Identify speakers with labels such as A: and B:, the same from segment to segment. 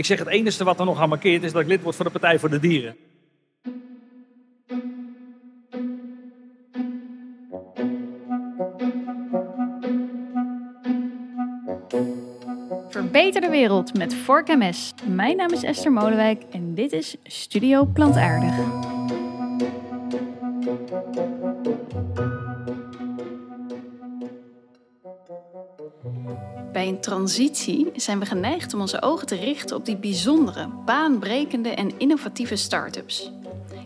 A: Ik zeg het enige wat er nog aan markeert is dat ik lid word van de Partij voor de Dieren.
B: Verbeter de wereld met Vork MS. Mijn naam is Esther Molenwijk en dit is Studio Plantaardig. Transitie zijn we geneigd om onze ogen te richten op die bijzondere, baanbrekende en innovatieve start-ups.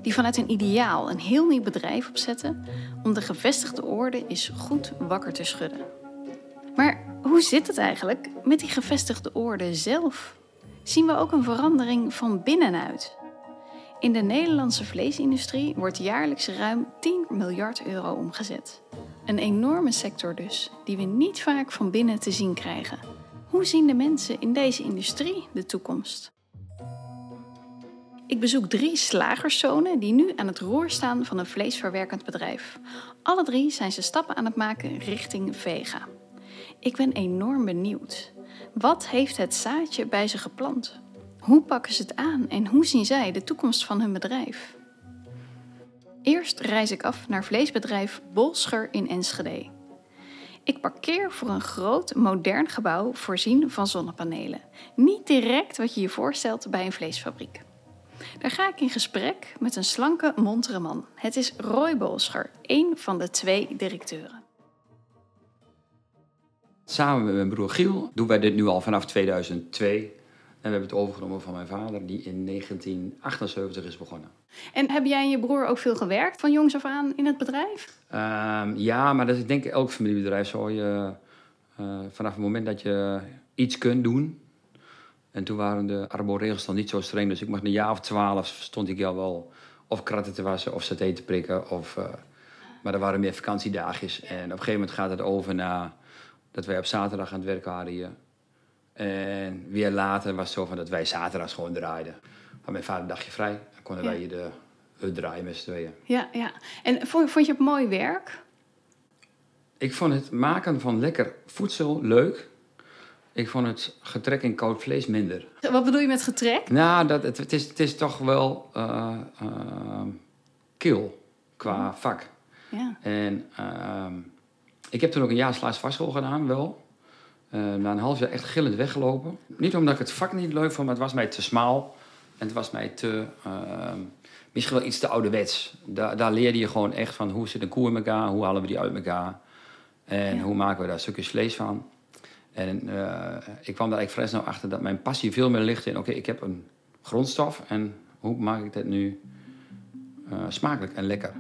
B: Die vanuit een ideaal een heel nieuw bedrijf opzetten om de gevestigde orde eens goed wakker te schudden. Maar hoe zit het eigenlijk met die gevestigde orde zelf? Zien we ook een verandering van binnenuit? In de Nederlandse vleesindustrie wordt jaarlijks ruim 10 miljard euro omgezet. Een enorme sector dus, die we niet vaak van binnen te zien krijgen. Hoe zien de mensen in deze industrie de toekomst? Ik bezoek drie slagerszonen die nu aan het roer staan van een vleesverwerkend bedrijf. Alle drie zijn ze stappen aan het maken richting vega. Ik ben enorm benieuwd. Wat heeft het zaadje bij ze geplant? Hoe pakken ze het aan en hoe zien zij de toekomst van hun bedrijf? Eerst reis ik af naar vleesbedrijf Bolscher in Enschede. Ik parkeer voor een groot, modern gebouw voorzien van zonnepanelen. Niet direct wat je je voorstelt bij een vleesfabriek. Daar ga ik in gesprek met een slanke, montere man. Het is Roy Bolscher, een van de twee directeuren.
C: Samen met mijn broer Giel doen wij dit nu al vanaf 2002. En we hebben het overgenomen van mijn vader, die in 1978 is begonnen.
B: En heb jij en je broer ook veel gewerkt van jongs af aan in het bedrijf?
C: Ehm, ja, maar dat is ik denk elk familiebedrijf zo. Je, uh, vanaf het moment dat je iets kunt doen. En toen waren de arboregels nog niet zo streng. Dus ik mag een jaar of twaalf stond ik al wel of kratten te wassen of saté te prikken. Of, uh, maar er waren meer vakantiedagjes. En op een gegeven moment gaat het over naar dat wij op zaterdag aan het werk waren hier. En weer later was het zo van dat wij zaterdags gewoon draaiden. Maar mijn vader een dagje vrij. Dan konden
B: Ja.
C: wij de, het draaien met z'n tweeën.
B: Ja, ja. En vond, vond je het mooi werk?
C: Ik vond het maken van lekker voedsel leuk. Ik vond het getrek in koud vlees minder.
B: Wat bedoel je met getrek?
C: Nou, dat, het, het, is, het is toch wel eh, kil qua vak.
B: Ja.
C: En ehm, ik heb toen ook een jaar slagersvastschool gedaan, wel. Eh, na een half jaar echt gillend weggelopen. Niet omdat ik het vak niet leuk vond, maar het was mij te smaal. En het was mij te... ehm, misschien wel iets te ouderwets. Daar, daar leerde je gewoon echt van hoe zit een koe in elkaar, hoe halen we die uit elkaar. En
B: Ja.
C: hoe maken we daar stukjes vlees van. En eh, ik kwam daar eigenlijk vrij snel achter dat mijn passie veel meer ligt in... oké, ik heb een grondstof en hoe maak ik dat nu eh, smakelijk en lekker.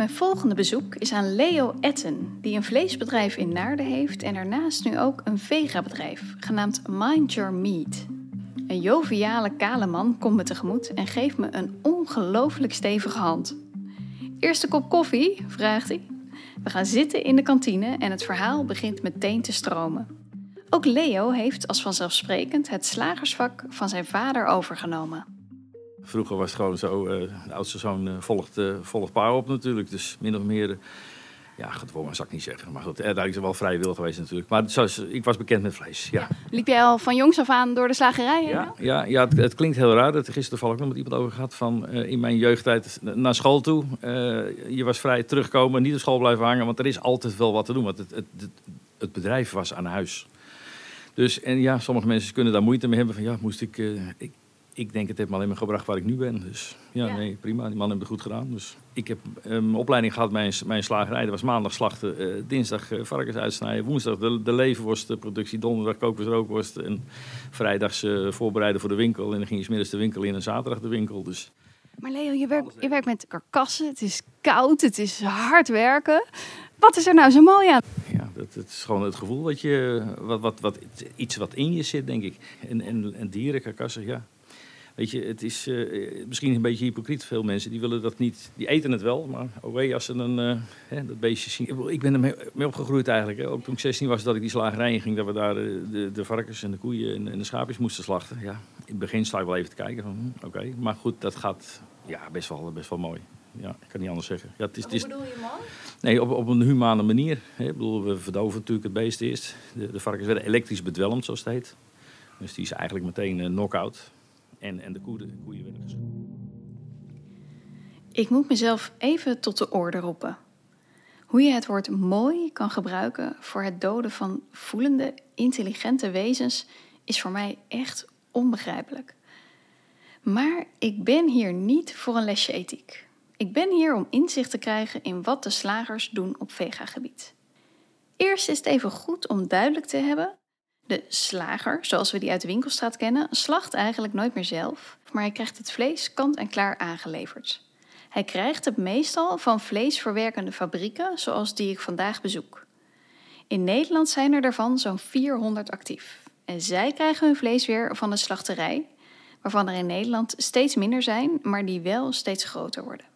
B: Mijn volgende bezoek is aan Leo Etten, die een vleesbedrijf in Naarden heeft en daarnaast nu ook een vega-bedrijf, genaamd Mind Your Meat. Een joviale, kale man komt me tegemoet en geeft me een ongelooflijk stevige hand. Eerste kop koffie? vraagt hij. We gaan zitten in de kantine en het verhaal begint meteen te stromen. Ook Leo heeft als vanzelfsprekend het slagersvak van zijn vader overgenomen.
D: Vroeger was het gewoon zo, eh, de oudste zoon eh, volgt, eh, volgt pa op natuurlijk. Dus min of meer, ja, gedwongen zou ik niet zeggen. Maar goed, daar is wel vrijwillig geweest natuurlijk. Maar zoals, ik was bekend met vlees, ja.
B: Liep jij al van jongs af aan door de slagerij?
D: Ja, ja, ja het, het klinkt heel raar. Dat er gisteren toevallig nog met iemand over gehad. Van in mijn jeugdtijd naar school toe. je was vrij terugkomen, niet op school blijven hangen. Want er is altijd wel wat te doen. Want het, het, het, bedrijf was aan huis. Dus en ja, sommige mensen kunnen daar moeite mee hebben. Van ja, moest ik. ik ik denk, het heeft me alleen maar gebracht waar ik nu ben. Dus ja,
B: Ja.
D: nee, prima. Die man heeft het goed gedaan. Dus ik heb eh, mijn opleiding gehad bij een, bij een slagerij. Dat was maandag slachten, eh, dinsdag eh, varkens uitsnijden, woensdag de, de leverworstproductie, donderdag kookworst, rookworst en vrijdags eh, voorbereiden voor de winkel. En dan ging je 's middags de winkel in en zaterdag de winkel. Dus
B: Maar Leo, je werkt, je werkt met karkassen. Het is koud, het is hard werken. Wat is er nou zo mooi aan?
D: ja, dat, het is gewoon het gevoel dat je, wat, wat, wat, iets wat in je zit, denk ik. En, en, en dieren, karkassen, ja. Weet je, het is eh, misschien een beetje hypocriet. Veel mensen die willen dat niet. Die eten het wel, maar oh wee, als ze een, eh, hè, dat beestje zien. Ik ben er mee, opgegroeid eigenlijk. Hè. Ook toen ik 16 was, dat ik die slagerij in ging. Dat we daar de, de, de varkens en de koeien en, en de schaapjes moesten slachten. Ja, in het begin sta ik wel even te kijken van, hm, oké. Maar goed, dat gaat ja, best, wel, best wel mooi. ja, ik kan niet anders zeggen. Ja, het is, het is,
B: bedoel je mooi?
D: nee, op, op een humane manier. Hè. Ik bedoel, we verdoven natuurlijk het beest eerst. De, de varkens werden elektrisch bedwelmd, zoals het heet. Dus die is eigenlijk meteen eh, knock-out. En, en de koeien.
B: Ik moet mezelf even tot de orde roepen. Hoe je het woord mooi kan gebruiken voor het doden van voelende, intelligente wezens is voor mij echt onbegrijpelijk. Maar ik ben hier niet voor een lesje ethiek. Ik ben hier om inzicht te krijgen in wat de slagers doen op vegagebied. Eerst is het even goed om duidelijk te hebben: de slager, zoals we die uit de winkelstraat kennen, slacht eigenlijk nooit meer zelf, maar hij krijgt het vlees kant en klaar aangeleverd. Hij krijgt het meestal van vleesverwerkende fabrieken, zoals die ik vandaag bezoek. In Nederland zijn er daarvan zo'n 400 actief. En zij krijgen hun vlees weer van de slachterij, waarvan er in Nederland steeds minder zijn, maar die wel steeds groter worden.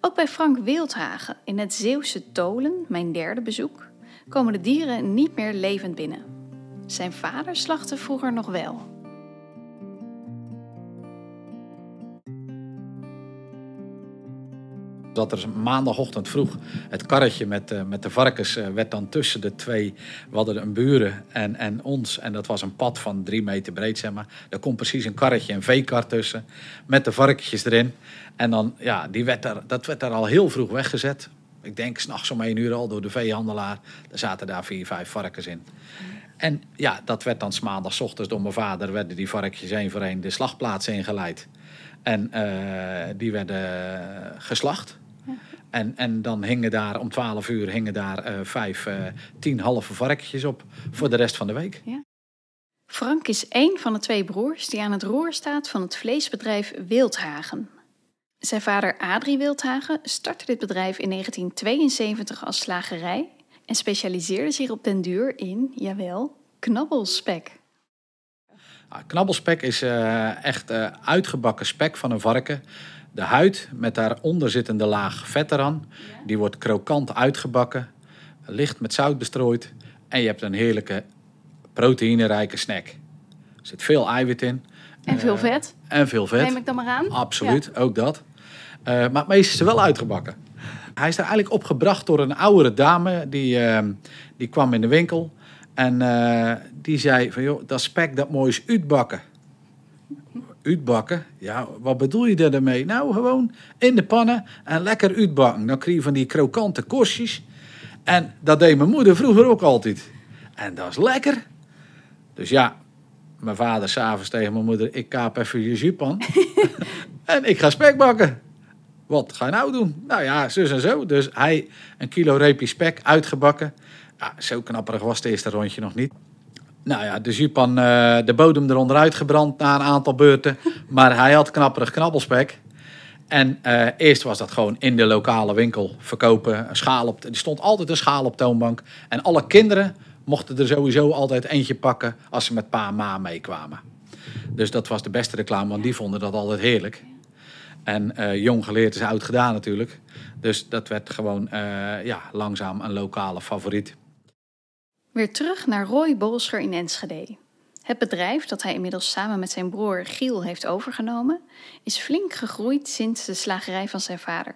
B: Ook bij Frank Wildhagen in het Zeeuwse Tolen, mijn derde bezoek, komen de dieren niet meer levend binnen. Zijn vader slachtte vroeger nog wel.
E: Dat er maandagochtend vroeg het karretje met, eh, met de varkens eh, werd dan tussen de twee. We hadden een buren en, en ons. En dat was een pad van drie meter breed, zeg maar. Daar komt precies een karretje, een veekar tussen. Met de varkentjes erin. En dan, ja, die werd er, dat werd daar al heel vroeg weggezet. Ik denk s'nachts om één uur al door de veehandelaar. Er zaten daar vier, vijf varkens in. En ja, dat werd dan 's maandags ochtends door mijn vader. werden die varkentjes één voor één de slagplaats ingeleid. En eh, die werden geslacht. En, en dan hingen daar om 12 uur hingen daar eh, vijf, eh, tien halve varkentjes op voor de rest van de week.
B: Frank is één van de twee broers die aan het roer staat van het vleesbedrijf Wildhagen. Zijn vader Adrie Wildhagen startte dit bedrijf in 1972 als slagerij en specialiseerde zich op den duur in, jawel, knabbelspek.
E: Ah, knabbelspek is eh, echt eh, uitgebakken spek van een varken. De huid met daaronder zittende laag vet eraan. Die wordt krokant uitgebakken, licht met zout bestrooid. En je hebt een heerlijke proteïnerijke snack. Er zit veel eiwit in.
B: En veel
E: Eh,
B: vet,
E: En veel vet.
B: neem ik dan maar aan.
E: Absoluut, ook dat. Eh, maar het is er wel uitgebakken. Hij is er eigenlijk op gebracht door een oudere dame. Die, eh, die kwam in de winkel. En eh, die zei van, joh, dat spek dat mooi is uitbakken. Uitbakken? Ja, wat bedoel je daar daarmee? Nou, gewoon in de pannen en lekker uitbakken. Dan krijg je van die krokante korstjes. En dat deed mijn moeder vroeger ook altijd. En dat is lekker. Dus ja, mijn vader s'avonds tegen mijn moeder... ik kaap even je zupan. en ik ga spek bakken. Wat ga je nou doen? Nou ja, zus en zo. Dus hij een kilo reepje spek uitgebakken. Zo knapperig was het eerste rondje nog niet. Nou ja, de zupan, eh, de bodem eronder uitgebrand na een aantal beurten. Maar hij had knapperig knabbelspek. En eh, eerst was dat gewoon in de lokale winkel verkopen. Een schaal op, er stond altijd een schaal op toonbank. En alle kinderen mochten er sowieso altijd eentje pakken als ze met pa en ma meekwamen. Dus dat was de beste reclame, want die vonden dat altijd heerlijk. En eh, jong geleerd is oud gedaan natuurlijk. Dus dat werd gewoon eh, ja, langzaam een lokale favoriet.
B: Weer terug naar Roy Bolscher in Enschede. Het bedrijf dat hij inmiddels samen met zijn broer Giel heeft overgenomen, is flink gegroeid sinds de slagerij van zijn vader.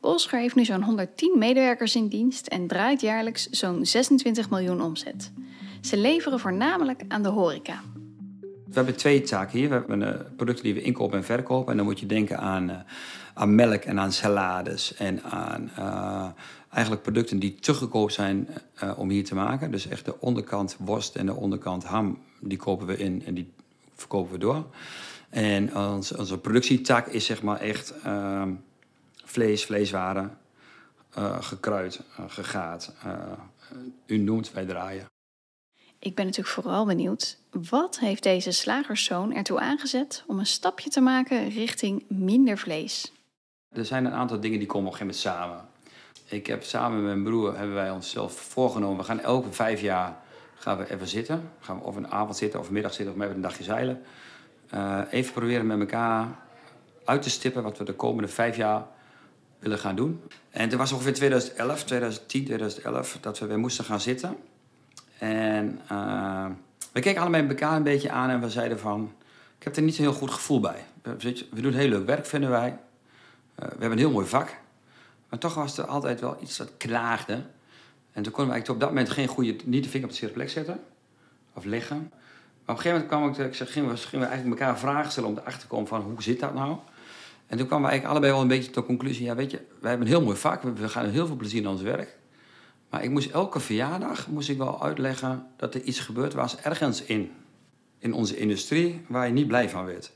B: Bolscher heeft nu zo'n 110 medewerkers in dienst en draait jaarlijks zo'n 26 miljoen omzet. Ze leveren voornamelijk aan de horeca.
C: We hebben twee taken hier. We hebben eh, producten die we inkopen en verkopen. En dan moet je denken aan, eh, aan melk en aan salades. En aan eh, eigenlijk producten die te goedkoop zijn om hier te maken. Dus echt de onderkant worst en de onderkant ham, die kopen we in en die verkopen we door. En ons, onze productietak is zeg maar echt ehm, vlees, vleeswaren, gekruid, gegaat. u noemt, wij draaien.
B: Ik ben natuurlijk vooral benieuwd, wat heeft deze slagerszoon ertoe aangezet om een stapje te maken richting minder vlees?
C: Er zijn een aantal dingen die komen op een gegeven moment samen. Ik heb samen met mijn broer hebben wij onszelf voorgenomen. We gaan elke vijf jaar gaan we even zitten. Gaan we of een avond zitten of een middag zitten of even een dagje zeilen. Eh, even proberen met elkaar uit te stippen wat we de komende vijf jaar willen gaan doen. En het was ongeveer 2011, 2010, 2011 dat we weer moesten gaan zitten. En eh, we keken met elkaar een beetje aan en we zeiden van... Ik heb er niet zo'n heel goed gevoel bij. We doen heel leuk werk, vinden wij. we hebben een heel mooi vak. Maar toch was er altijd wel iets dat klaagde. En toen konden we eigenlijk op dat moment geen goede, niet de vinger op de zere plek zetten. Of leggen. Maar op een gegeven moment kwam ik, ik zeg, gingen, we, gingen eigenlijk elkaar vragen stellen om erachter te komen van hoe zit dat nou? En toen kwamen we eigenlijk allebei wel een beetje tot de conclusie, ja weet je, wij hebben een heel mooi vak, we gaan heel veel plezier in ons werk. Maar ik moest elke verjaardag moest ik wel uitleggen dat er iets gebeurd was ergens in, in onze industrie waar je niet blij van werd.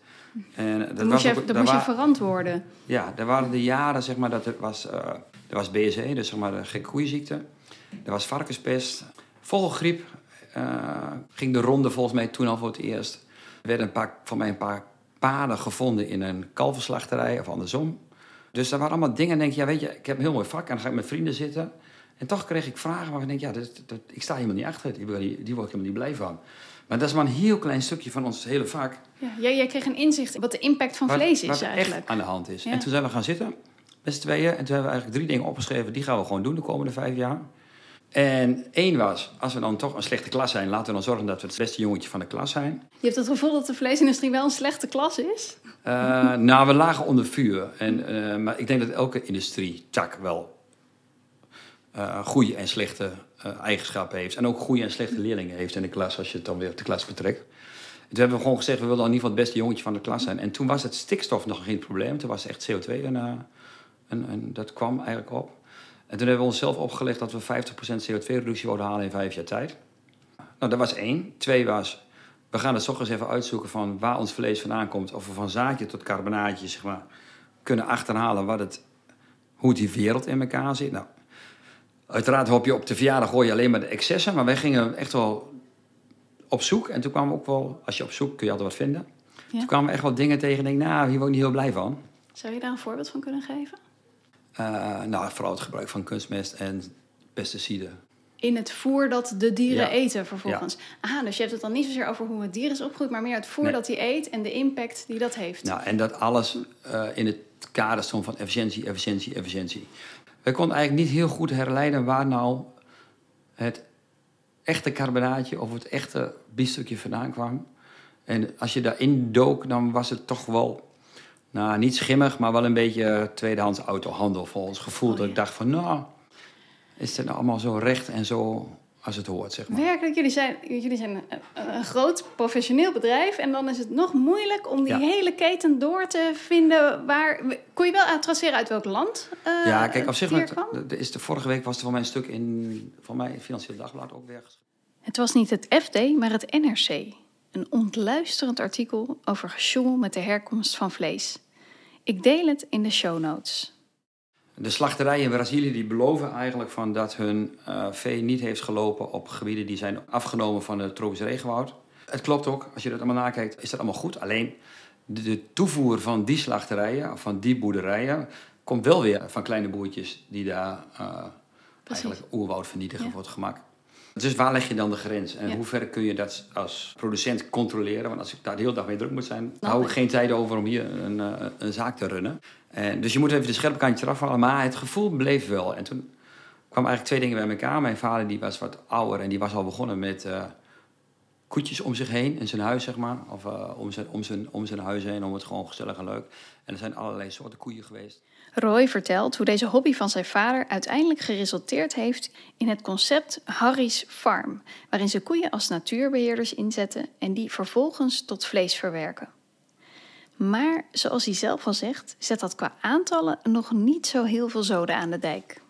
B: En dat, dat moest, je, dat moest je verantwoorden.
C: Ja, er waren de jaren zeg maar, dat er was, uh, er was BSE, dus zeg maar de gekke koeienziekte. Er was varkenspest, vogelgriep. Uh, ging de ronde volgens mij toen al voor het eerst. Er werden een paar, van mij een paar paden gevonden in een kalverslachterij of andersom. Dus dat waren allemaal dingen. denk je, ja, weet je, ik heb een heel mooi vak en dan ga ik met vrienden zitten. En toch kreeg ik vragen waar ik denk, ja, dat, dat, ik sta helemaal niet achter. Die, die, die word ik helemaal niet blij van. Maar dat is maar een heel klein stukje van ons hele vak.
B: Ja, jij, jij kreeg een inzicht in wat de impact van vlees is
C: wat
B: eigenlijk.
C: Echt aan de hand is. En toen zijn we gaan zitten, met z'n tweeën. En toen hebben we eigenlijk drie dingen opgeschreven. Die gaan we gewoon doen de komende vijf jaar. En één was, als we dan toch een slechte klas zijn, laten we dan zorgen dat we het beste jongetje van de klas zijn.
B: Je hebt het gevoel dat de vleesindustrie wel een slechte klas is?
C: Uh, nou, we lagen onder vuur. En, uh, maar ik denk dat elke industrie tak wel uh, goede en slechte eigenschappen heeft. En ook goede en slechte leerlingen heeft in de klas, als je het dan weer op de klas betrekt. En toen hebben we gewoon gezegd, we willen in ieder geval het beste jongetje van de klas zijn. En toen was het stikstof nog geen probleem. Toen was echt CO2 en, en dat kwam eigenlijk op. En toen hebben we onszelf opgelegd dat we 50% CO2-reductie wilden halen in vijf jaar tijd. Nou, dat was één. Twee was, we gaan het eens even uitzoeken van waar ons vlees vandaan komt. Of we van zaadje tot carbonaatje, zeg maar, kunnen achterhalen wat het, hoe die wereld in elkaar zit. Nou, uiteraard hoop je op de verjaardag gooi je alleen maar de excessen. Maar wij gingen echt wel op zoek. En toen kwamen we ook wel, als je op zoek kun je altijd wat vinden. Ja. Toen kwamen we echt wel dingen tegen en denk, nou, hier word ik niet heel blij van.
B: Zou je daar een voorbeeld van kunnen geven?
C: Uh, nou, vooral het gebruik van kunstmest en pesticiden.
B: In het voer dat de dieren eten vervolgens. Ja. Ah, dus je hebt het dan niet zozeer over hoe het dier is opgegroeid, maar meer het voer dat hij eet en de impact die dat heeft.
C: Nou, en dat alles uh, in het kader stond van efficiëntie, efficiëntie, efficiëntie. Wij konden eigenlijk niet heel goed herleiden waar nou het echte carbonaatje of het echte biefstukje vandaan kwam. En als je daarin dook, dan was het toch wel nou, niet schimmig, maar wel een beetje tweedehands autohandel volgens gevoel. Oh, dat ik dacht van, nou, is het nou allemaal zo recht en zo als het hoort, zeg maar.
B: Werkelijk, jullie zijn, jullie zijn een, een groot professioneel bedrijf... en dan is het nog moeilijk om die hele keten door te vinden. Waar, kon je wel traceren uit welk land uh,
C: Ja, kijk, op zich... Met, de, is de, vorige week was er voor mij een stuk in... van mij Financieel Dagblad ook weg.
B: Het was niet het FD, maar het NRC. Een ontluisterend artikel over gesjoemel met de herkomst van vlees. Ik deel het in de show notes.
C: De slachterijen in Brazilië die beloven eigenlijk van dat hun uh, vee niet heeft gelopen op gebieden die zijn afgenomen van het tropisch regenwoud. Het klopt ook, als je dat allemaal nakijkt, is dat allemaal goed. Alleen de, toevoer van die slachterijen, van die boerderijen, komt wel weer van kleine boertjes die daar uh, eigenlijk oerwoud vernietigen voor het gemak. Dus waar leg je dan de grens? En hoe ver kun je dat als producent controleren? Want als ik daar de hele dag mee druk moet zijn, hou ik geen tijd over om hier een, uh, een zaak te runnen. En, dus je moet even de scherpe kantje eraf halen. Maar het gevoel bleef wel. En toen kwamen eigenlijk twee dingen bij elkaar. Mijn vader die was wat ouder en die was al begonnen met uh, koetjes om zich heen in zijn huis, zeg maar. Of uh, om, zijn, om, zijn, om zijn huis heen, om het gewoon gezellig en leuk. En er zijn allerlei soorten koeien geweest.
B: Roy vertelt hoe deze hobby van zijn vader uiteindelijk geresulteerd heeft in het concept Harry's Farm, waarin ze koeien als natuurbeheerders inzetten en die vervolgens tot vlees verwerken. Maar zoals hij zelf al zegt, zet dat qua aantallen nog niet zo heel veel zoden aan de dijk.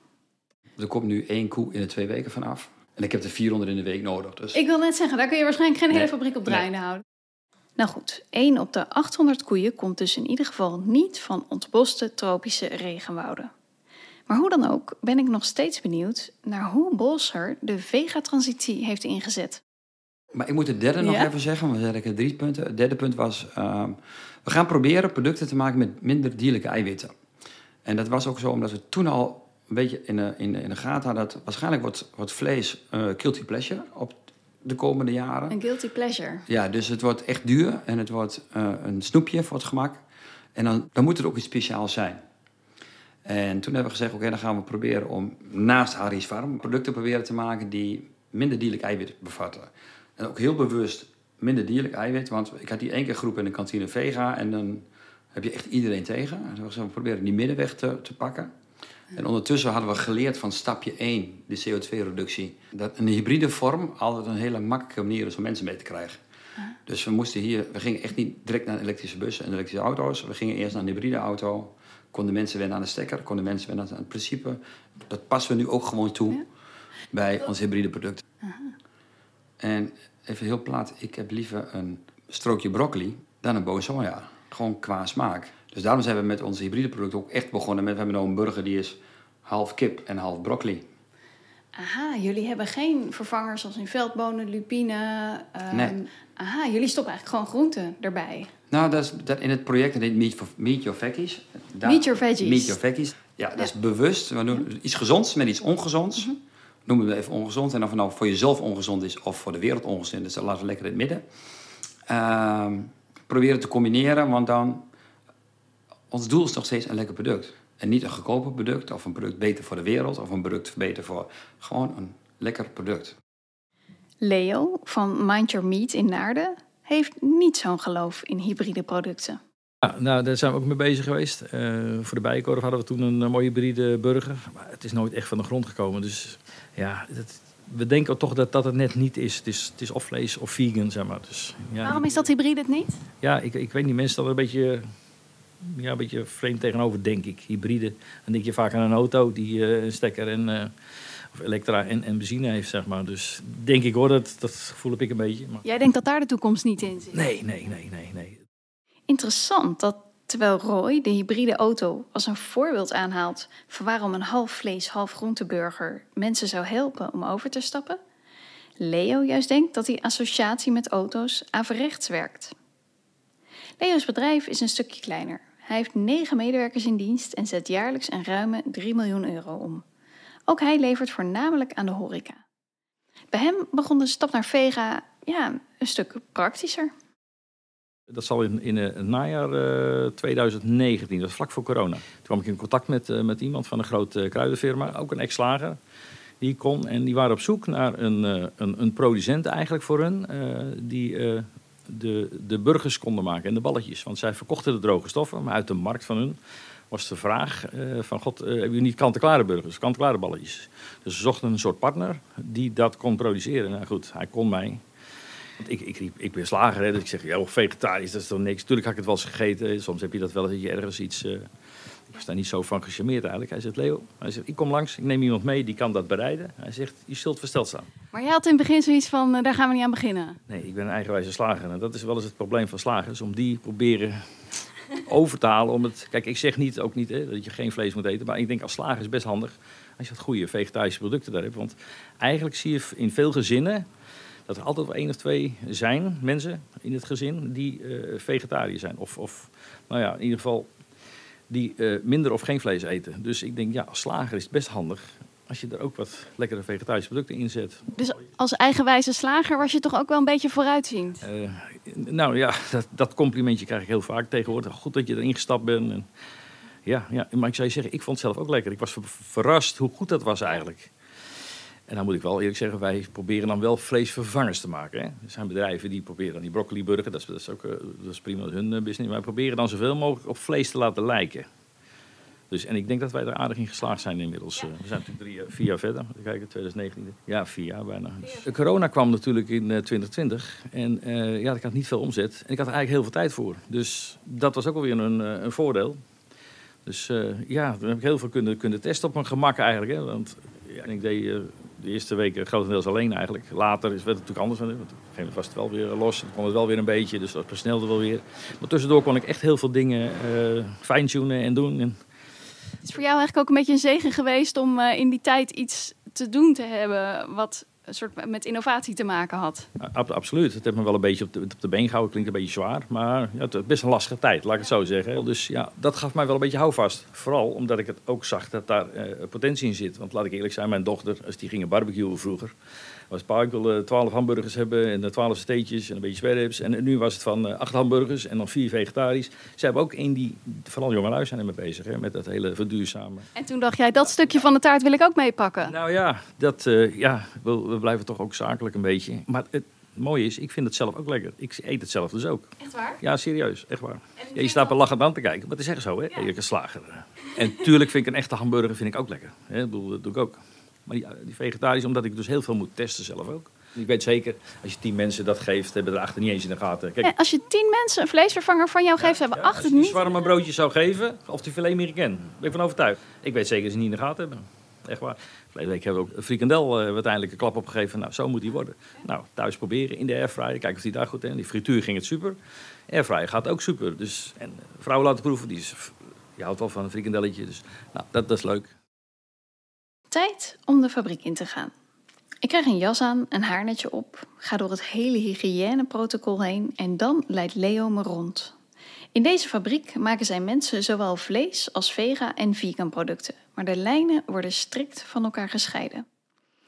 C: Er komt nu één koe in de twee weken vanaf. En ik heb er 400 in de week nodig. Dus...
B: Ik wil net zeggen, daar kun je waarschijnlijk geen hele fabriek op draaiende houden. Nou goed, 1 op de 800 koeien komt dus in ieder geval niet van ontboste tropische regenwouden. Maar hoe dan ook ben ik nog steeds benieuwd naar hoe Bolser de vegatransitie heeft ingezet.
C: Maar ik moet het derde nog even zeggen, want we zeggen drie punten. Het derde punt was, uh, we gaan proberen producten te maken met minder dierlijke eiwitten. En dat was ook zo omdat we toen al een beetje in de, in de, in de gaten hadden dat waarschijnlijk wordt, wordt vlees uh, guilty pleasure op de komende jaren.
B: Een guilty pleasure.
C: Ja, dus het wordt echt duur en het wordt uh, een snoepje voor het gemak. En dan, dan moet het ook iets speciaals zijn. En toen hebben we gezegd, oké, dan gaan we proberen om naast Harry's Farm producten proberen te maken die minder dierlijk eiwit bevatten. En ook heel bewust minder dierlijk eiwit, want ik had die één keer groep in de kantine Vega en dan heb je echt iedereen tegen. En we proberen die middenweg te, te pakken. En ondertussen hadden we geleerd van stapje 1, de CO2-reductie. Dat een hybride vorm altijd een hele makkelijke manier is om mensen mee te krijgen. Dus we moesten hier, we gingen echt niet direct naar elektrische bussen en elektrische auto's. We gingen eerst naar een hybride auto. Konden mensen wennen aan de stekker, konden mensen wennen aan het principe. Dat passen we nu ook gewoon toe bij ons hybride product. En even heel plat, ik heb liever een strookje broccoli dan een soja. Gewoon qua smaak. Dus daarom zijn we met onze hybride product ook echt begonnen met... we hebben nu een burger die is half kip en half broccoli.
B: Aha, jullie hebben geen vervangers zoals in veldbonen, lupine. ehm,
C: Nee.
B: Aha, jullie stoppen eigenlijk gewoon groenten erbij.
C: Nou, dat is dat in het project, dat heet Meet, for- Meet Your Veggies. Daar-
B: Meet Your Veggies.
C: Meet Your Veggies. Ja, dat is bewust. We doen iets gezonds met iets ongezonds.
B: Mhm.
C: Noemen we het even ongezond. En of het nou voor jezelf ongezond is of voor de wereld ongezond is, dat laten we lekker in het midden. Ehm proberen te combineren, want dan... Ons doel is nog steeds een lekker product. En niet een goedkoper product of een product beter voor de wereld... of een product beter voor... Gewoon een lekker product.
B: Leo van Mind Your Meat in Naarden heeft niet zo'n geloof in hybride producten.
D: Ja, nou, daar zijn we ook mee bezig geweest. Eh, voor de Bijenkorf hadden we toen een mooie hybride burger. Maar het is nooit echt van de grond gekomen. Dus ja, dat, we denken toch dat dat het net niet is. Het is, het is of vlees of vegan, zeg maar. Dus, ja,
B: Waarom is dat hybride het niet?
D: Ja, ik, ik weet niet. Mensen staan er een beetje, ja, een beetje vreemd tegenover, denk ik. Hybride. Dan denk je vaak aan een auto die eh, een stekker en, eh, of elektra en, en benzine heeft, zeg maar. Dus denk ik hoor, dat, dat gevoel heb ik een beetje. Maar...
B: Jij denkt dat daar de toekomst niet in zit?
D: Nee, nee, nee, nee, nee.
B: Interessant dat terwijl Roy de hybride auto als een voorbeeld aanhaalt van waarom een half vlees, half groenteburger mensen zou helpen om over te stappen, Leo juist denkt dat die associatie met auto's averechts werkt. Leo's bedrijf is een stukje kleiner. Hij heeft negen medewerkers in dienst en zet jaarlijks een ruime 3 miljoen euro om. Ook hij levert voornamelijk aan de horeca. Bij hem begon de stap naar Vega ja, een stuk praktischer.
D: Dat zal in, in eh, het najaar eh, 2019, dat was vlak voor corona. Toen kwam ik in contact met, eh, met iemand van een grote kruidenfirma, ook een ex-slager. Die kon en die waren op zoek naar een, eh, een, een producent eigenlijk voor hun, eh, die eh, de, de burgers konden maken en de balletjes. Want zij verkochten de droge stoffen, maar uit de markt van hun was de vraag eh, van god, eh, hebben jullie niet kant-en-klare burgers, kant-en-klare balletjes? Dus ze zochten een soort partner die dat kon produceren. Nou goed, hij kon mij ik, ik, riep, ik ben slager, hè, dus ik zeg, ja, vegetarisch, dat is toch niks. Tuurlijk had ik het wel eens gegeten. Soms heb je dat wel eens dat je ergens iets... eh, ik was daar niet zo van gecharmeerd eigenlijk. Hij zegt, Leo, hij zegt, ik kom langs, ik neem iemand mee, die kan dat bereiden. Hij zegt, je zult versteld staan.
B: Maar jij had in het begin zoiets van, eh, daar gaan we niet aan beginnen.
D: Nee, ik ben een eigenwijze slager. En dat is wel eens het probleem van slagers, om die proberen over te halen. Om het, kijk, ik zeg niet, ook niet hè, dat je geen vlees moet eten. Maar ik denk als slager is best handig als je wat goede vegetarische producten daar hebt. Want eigenlijk zie je in veel gezinnen dat er altijd wel één of twee zijn, mensen in het gezin, die eh vegetariër zijn. Of, of, nou ja, in ieder geval die eh, minder of geen vlees eten. Dus ik denk, ja, als slager is het best handig als je er ook wat lekkere vegetarische producten in zet.
B: Dus als eigenwijze slager was je toch ook wel een beetje vooruitziend.
D: Eh, nou ja, dat, dat complimentje krijg ik heel vaak tegenwoordig. Goed dat je erin gestapt bent. En, ja, ja, maar ik zou je zeggen, ik vond het zelf ook lekker. Ik was ver- verrast hoe goed dat was eigenlijk. En dan moet ik wel eerlijk zeggen, wij proberen dan wel vleesvervangers te maken. Hè. Er zijn bedrijven die proberen dan die broccoliburger, dat is, dat is ook eh, dat is prima hun eh, business. Wij proberen dan zoveel mogelijk op vlees te laten lijken. Dus, en ik denk dat wij er aardig in geslaagd zijn inmiddels. Eh, We zijn natuurlijk drie, jaar- vier jaar verder. Kijken, 2019. Ja, vier jaar bijna. Dus. De corona kwam natuurlijk in eh, 2020. En ja, ik had niet veel omzet. En ik had er eigenlijk heel veel tijd voor. Dus dat was ook alweer een, een voordeel. Dus ja, dan heb ik heel veel kunnen, kunnen testen op mijn gemak eigenlijk. Hè. Want ja, ik deed de eerste weken grotendeels alleen eigenlijk. Later is, het natuurlijk anders. Want op een gegeven moment was het wel weer los. Dan kon het wel weer een beetje. Dus dat versnelde wel weer. Maar tussendoor kon ik echt heel veel dingen eh fine-tunen en doen. En
B: Het is voor jou eigenlijk ook een beetje een zegen geweest om eh, in die tijd iets te doen te hebben wat een soort met innovatie te maken had.
D: Ab- absoluut. Het heeft me wel een beetje op de, op de been gehouden. Klinkt een beetje zwaar. Maar ja, het is best een lastige tijd, laat ik het zo zeggen. Dus ja, dat gaf mij wel een beetje houvast. Vooral omdat ik het ook zag dat daar eh, potentie in zit. Want laat ik eerlijk zijn, mijn dochter, als die gingen barbecuen vroeger... was pa, ik wil eh, twaalf hamburgers hebben en eh, twaalf steetjes en een beetje sperrips. En nu was het van eh, acht hamburgers en dan vier vegetarisch. Ze hebben ook in die, vooral jongelui zijn ermee bezig, hè, met dat hele verduurzamen.
B: En toen dacht jij, dat stukje van de taart wil ik ook meepakken.
D: Nou ja, dat, eh, ja we, we blijven toch ook zakelijk een beetje. Maar het,
F: mooi is, ik vind het zelf ook lekker. Ik eet het zelf dus ook.
B: Echt waar?
F: Ja, serieus, echt waar. Ja, je staat er lachend aan te kijken, maar het is echt zo, hè?
B: Ja.
F: Je slager. En tuurlijk vind ik een echte hamburger vind ik ook lekker. Hè? Dat doe ik ook. Maar die, die vegetarisch, omdat ik dus heel veel moet testen zelf ook. Ik weet zeker, als je tien mensen dat geeft, hebben er achter niet eens in de gaten. Kijk,
B: Ja, als je tien mensen een vleesvervanger van jou geeft, hebben
F: ja,
B: acht
F: als
B: het
F: je
B: niet.
F: zwarme broodjes zou geven, of die filet americain, ben ik van overtuigd. Ik weet zeker dat ze niet in de gaten hebben. Echt waar. Verleden week hebben we ook een frikandel eh, uiteindelijk een klap opgegeven. Nou, zo moet die worden. Nou, thuis proberen in de airfryer. Kijken of die daar goed in. Die frituur ging het super. Airfryer gaat ook super. Dus, en eh, vrouwen laten proeven. Die, is, die houdt wel van een frikandelletje. Dus nou, dat, dat is leuk.
B: Tijd om de fabriek in te gaan. Ik krijg een jas aan, een haarnetje op, ga door het hele hygiëneprotocol heen en dan leidt Leo me rond. In deze fabriek maken zij mensen zowel vlees als vega en vegan producten, maar de lijnen worden strikt van elkaar gescheiden.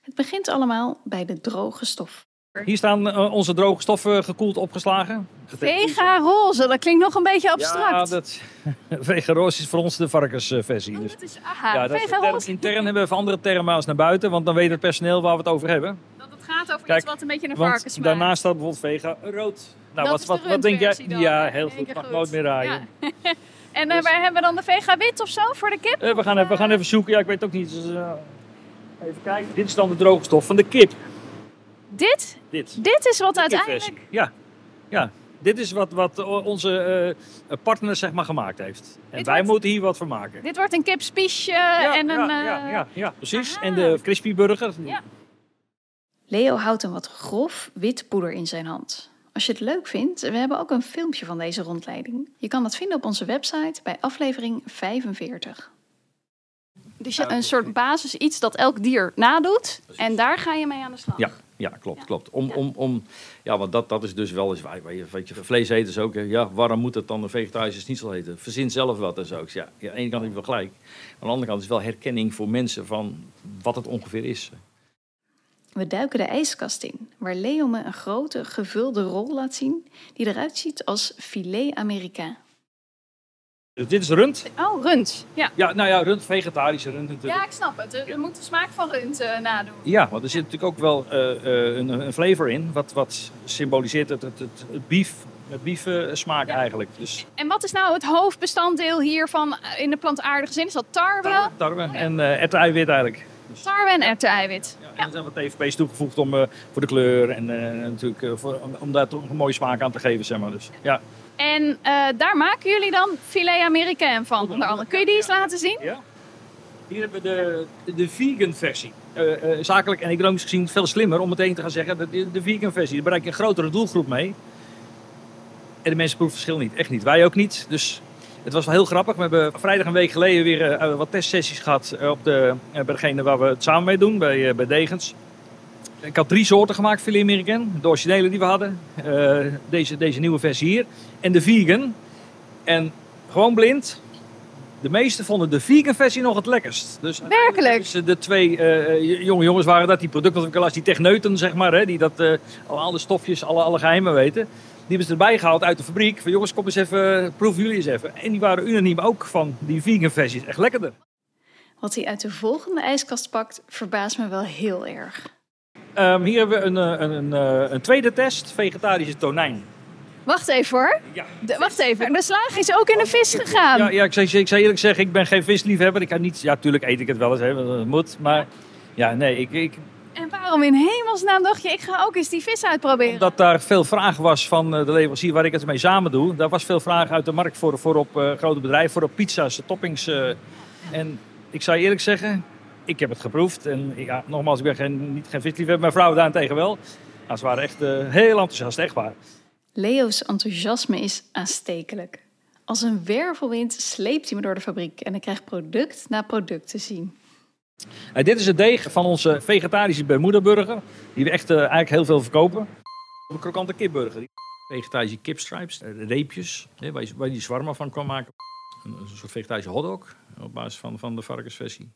B: Het begint allemaal bij de droge stof.
D: Hier staan eh, onze droge stoffen gekoeld opgeslagen.
B: Vega roze, dat klinkt nog een beetje abstract.
D: Ja, dat, vegaroos is voor ons de varkensversie. Dus,
B: Dat is aha,
D: ja, dat is
B: vega
D: intern,
B: roze.
D: intern hebben we andere termen als naar buiten, want dan weet het personeel waar we het over hebben.
B: Dat het gaat over
D: Kijk,
B: iets wat een beetje een
D: Want
B: varkens
D: daarnaast staat bijvoorbeeld vega rood. Nou,
B: Dat
D: wat,
B: is
D: wat, wat denk jij?
B: dan.
D: Ja, heel goed. Mag nooit meer rijden.
B: Ja. en uh, waar hebben we dan de vega wit of zo voor de kip?
D: Eh, we, gaan even, we gaan even zoeken. Ja, ik weet het ook niet. Dus, eh, even kijken. Dit is dan de droge stof van de kip.
B: Dit,
D: Dit.
B: dit is wat
D: De
B: uiteindelijk...
D: Ja. ja. Dit is wat, wat onze eh, partner zeg maar gemaakt heeft. En
B: Dit
D: wij
B: wordt-
D: moeten hier wat van maken.
B: Dit wordt een kipspiesje
D: ja,
B: en een...
D: ja,
B: eh,
D: ja, ja, ja, precies.
B: aha.
D: En de crispy burger.
B: Ja. Leo houdt een wat grof wit poeder in zijn hand. Als je het leuk vindt, we hebben ook een filmpje van deze rondleiding. Je kan dat vinden op onze website bij aflevering 45. Dus je een soort basis, iets dat elk dier nadoet. En daar ga je mee aan de slag.
F: Ja, ja klopt,
B: Ja.
F: klopt. Om,
B: Ja.
F: om, om, ja, want dat, dat is dus wel eens waar, waar je, weet je, vleeseters ook. Ja, waarom moet het dan een vegetarische schnitzel eten? Verzin zelf wat en zo. Ja, ja, aan de ene kant heb je wel gelijk. Aan de andere kant is het wel herkenning voor mensen van wat het ongeveer is.
B: We duiken de ijskast in, waar Leo me een grote gevulde rol laat zien die eruit ziet als filet américain.
D: Dus dit is rund.
B: Oh, rund. Ja.
D: Ja, nou ja, rund, vegetarische rund natuurlijk.
B: Ja, ik snap het. Je moet de smaak van rund eh, nadoen.
D: Ja, want er zit natuurlijk ook wel eh, eh, een, een flavor in, wat, wat symboliseert het, het, het, het beef, het beef eh, smaak
B: Ja.
D: eigenlijk. Dus
B: En wat is nou het hoofdbestanddeel hiervan in de plantaardige zin? Is dat tarwe?
D: tarwe, tarwe en uh, erwteneiwit eigenlijk.
B: Tarwe en erwteneiwit.
D: Ja, en er zijn wat TVP's toegevoegd om, voor de kleur en natuurlijk voor, om, om daar toch een mooie smaak aan te geven, zeg maar. Dus, ja.
B: En eh, daar maken jullie dan filet américain van, onder andere. Kun je die eens laten zien?
D: ja. Hier hebben we de, de vegan versie. Eh, eh, zakelijk en economisch gezien veel slimmer om meteen te gaan zeggen, de, de vegan versie, daar bereik je een grotere doelgroep mee. En de mensen proeven het verschil niet, echt niet. Wij ook niet. Dus het was wel heel grappig. We hebben vrijdag een week geleden weer wat testsessies gehad eh, op de, bij degene waar we het samen mee doen, bij, bij Degens. Ik had drie soorten gemaakt, filet americain. De originele die we hadden, deze, deze nieuwe versie hier. En de vegan. En gewoon blind. De meesten vonden de vegan versie nog het lekkerst. Dus
B: Werkelijk?
D: Dus de twee eh, jonge jongens waren dat, die productontwikkelaars, die techneuten zeg maar, hè, die dat, eh, al alle stofjes, alle, alle geheimen weten. Die hebben ze erbij gehaald uit de fabriek. Van jongens, kom eens even, proeven jullie eens even. En die waren unaniem ook van die vegan versie is echt lekkerder.
B: Wat hij uit de volgende ijskast pakt, verbaast me wel heel erg.
D: Ehm, hier hebben we een, eh, een, een, eh, een tweede test, vegetarische tonijn.
B: Wacht even hoor.
D: Ja.
B: De- wacht even. De slaag is ook in de vis gegaan.
D: Ja, ja ik, zei, ik zei eerlijk zeggen, ik ben geen visliefhebber. Ik kan niet, ja, natuurlijk eet ik het wel eens, hè, dat moet. Maar ja, nee, ik, ik,
B: En waarom in hemelsnaam dacht je, ik ga ook eens die vis uitproberen?
D: Omdat daar veel vraag was van eh, de leverancier waar ik het mee samen doe. Daar was veel vraag uit de markt voor, voor op eh, grote bedrijven, voor op pizza's, toppings. eh. en ik zou eerlijk zeggen, ik heb het geproefd. En ja, nogmaals, ik ben geen, niet geen visliefhebber, mijn vrouw daarentegen wel. Nou, ze waren echt heel enthousiast, echt waar.
B: Leo's enthousiasme is aanstekelijk. Als een wervelwind sleept hij me door de fabriek en ik krijg product na product te zien.
D: Dit is het deeg van onze vegetarische Bermuda-burger, die we echt eh, eigenlijk heel veel verkopen. Een krokante kipburger.
F: Vegetarische kipstripes, eh, reepjes, hè, waar, je, waar die zwarma van kan maken. Een, een soort vegetarische hotdog op basis van, van de varkensversie.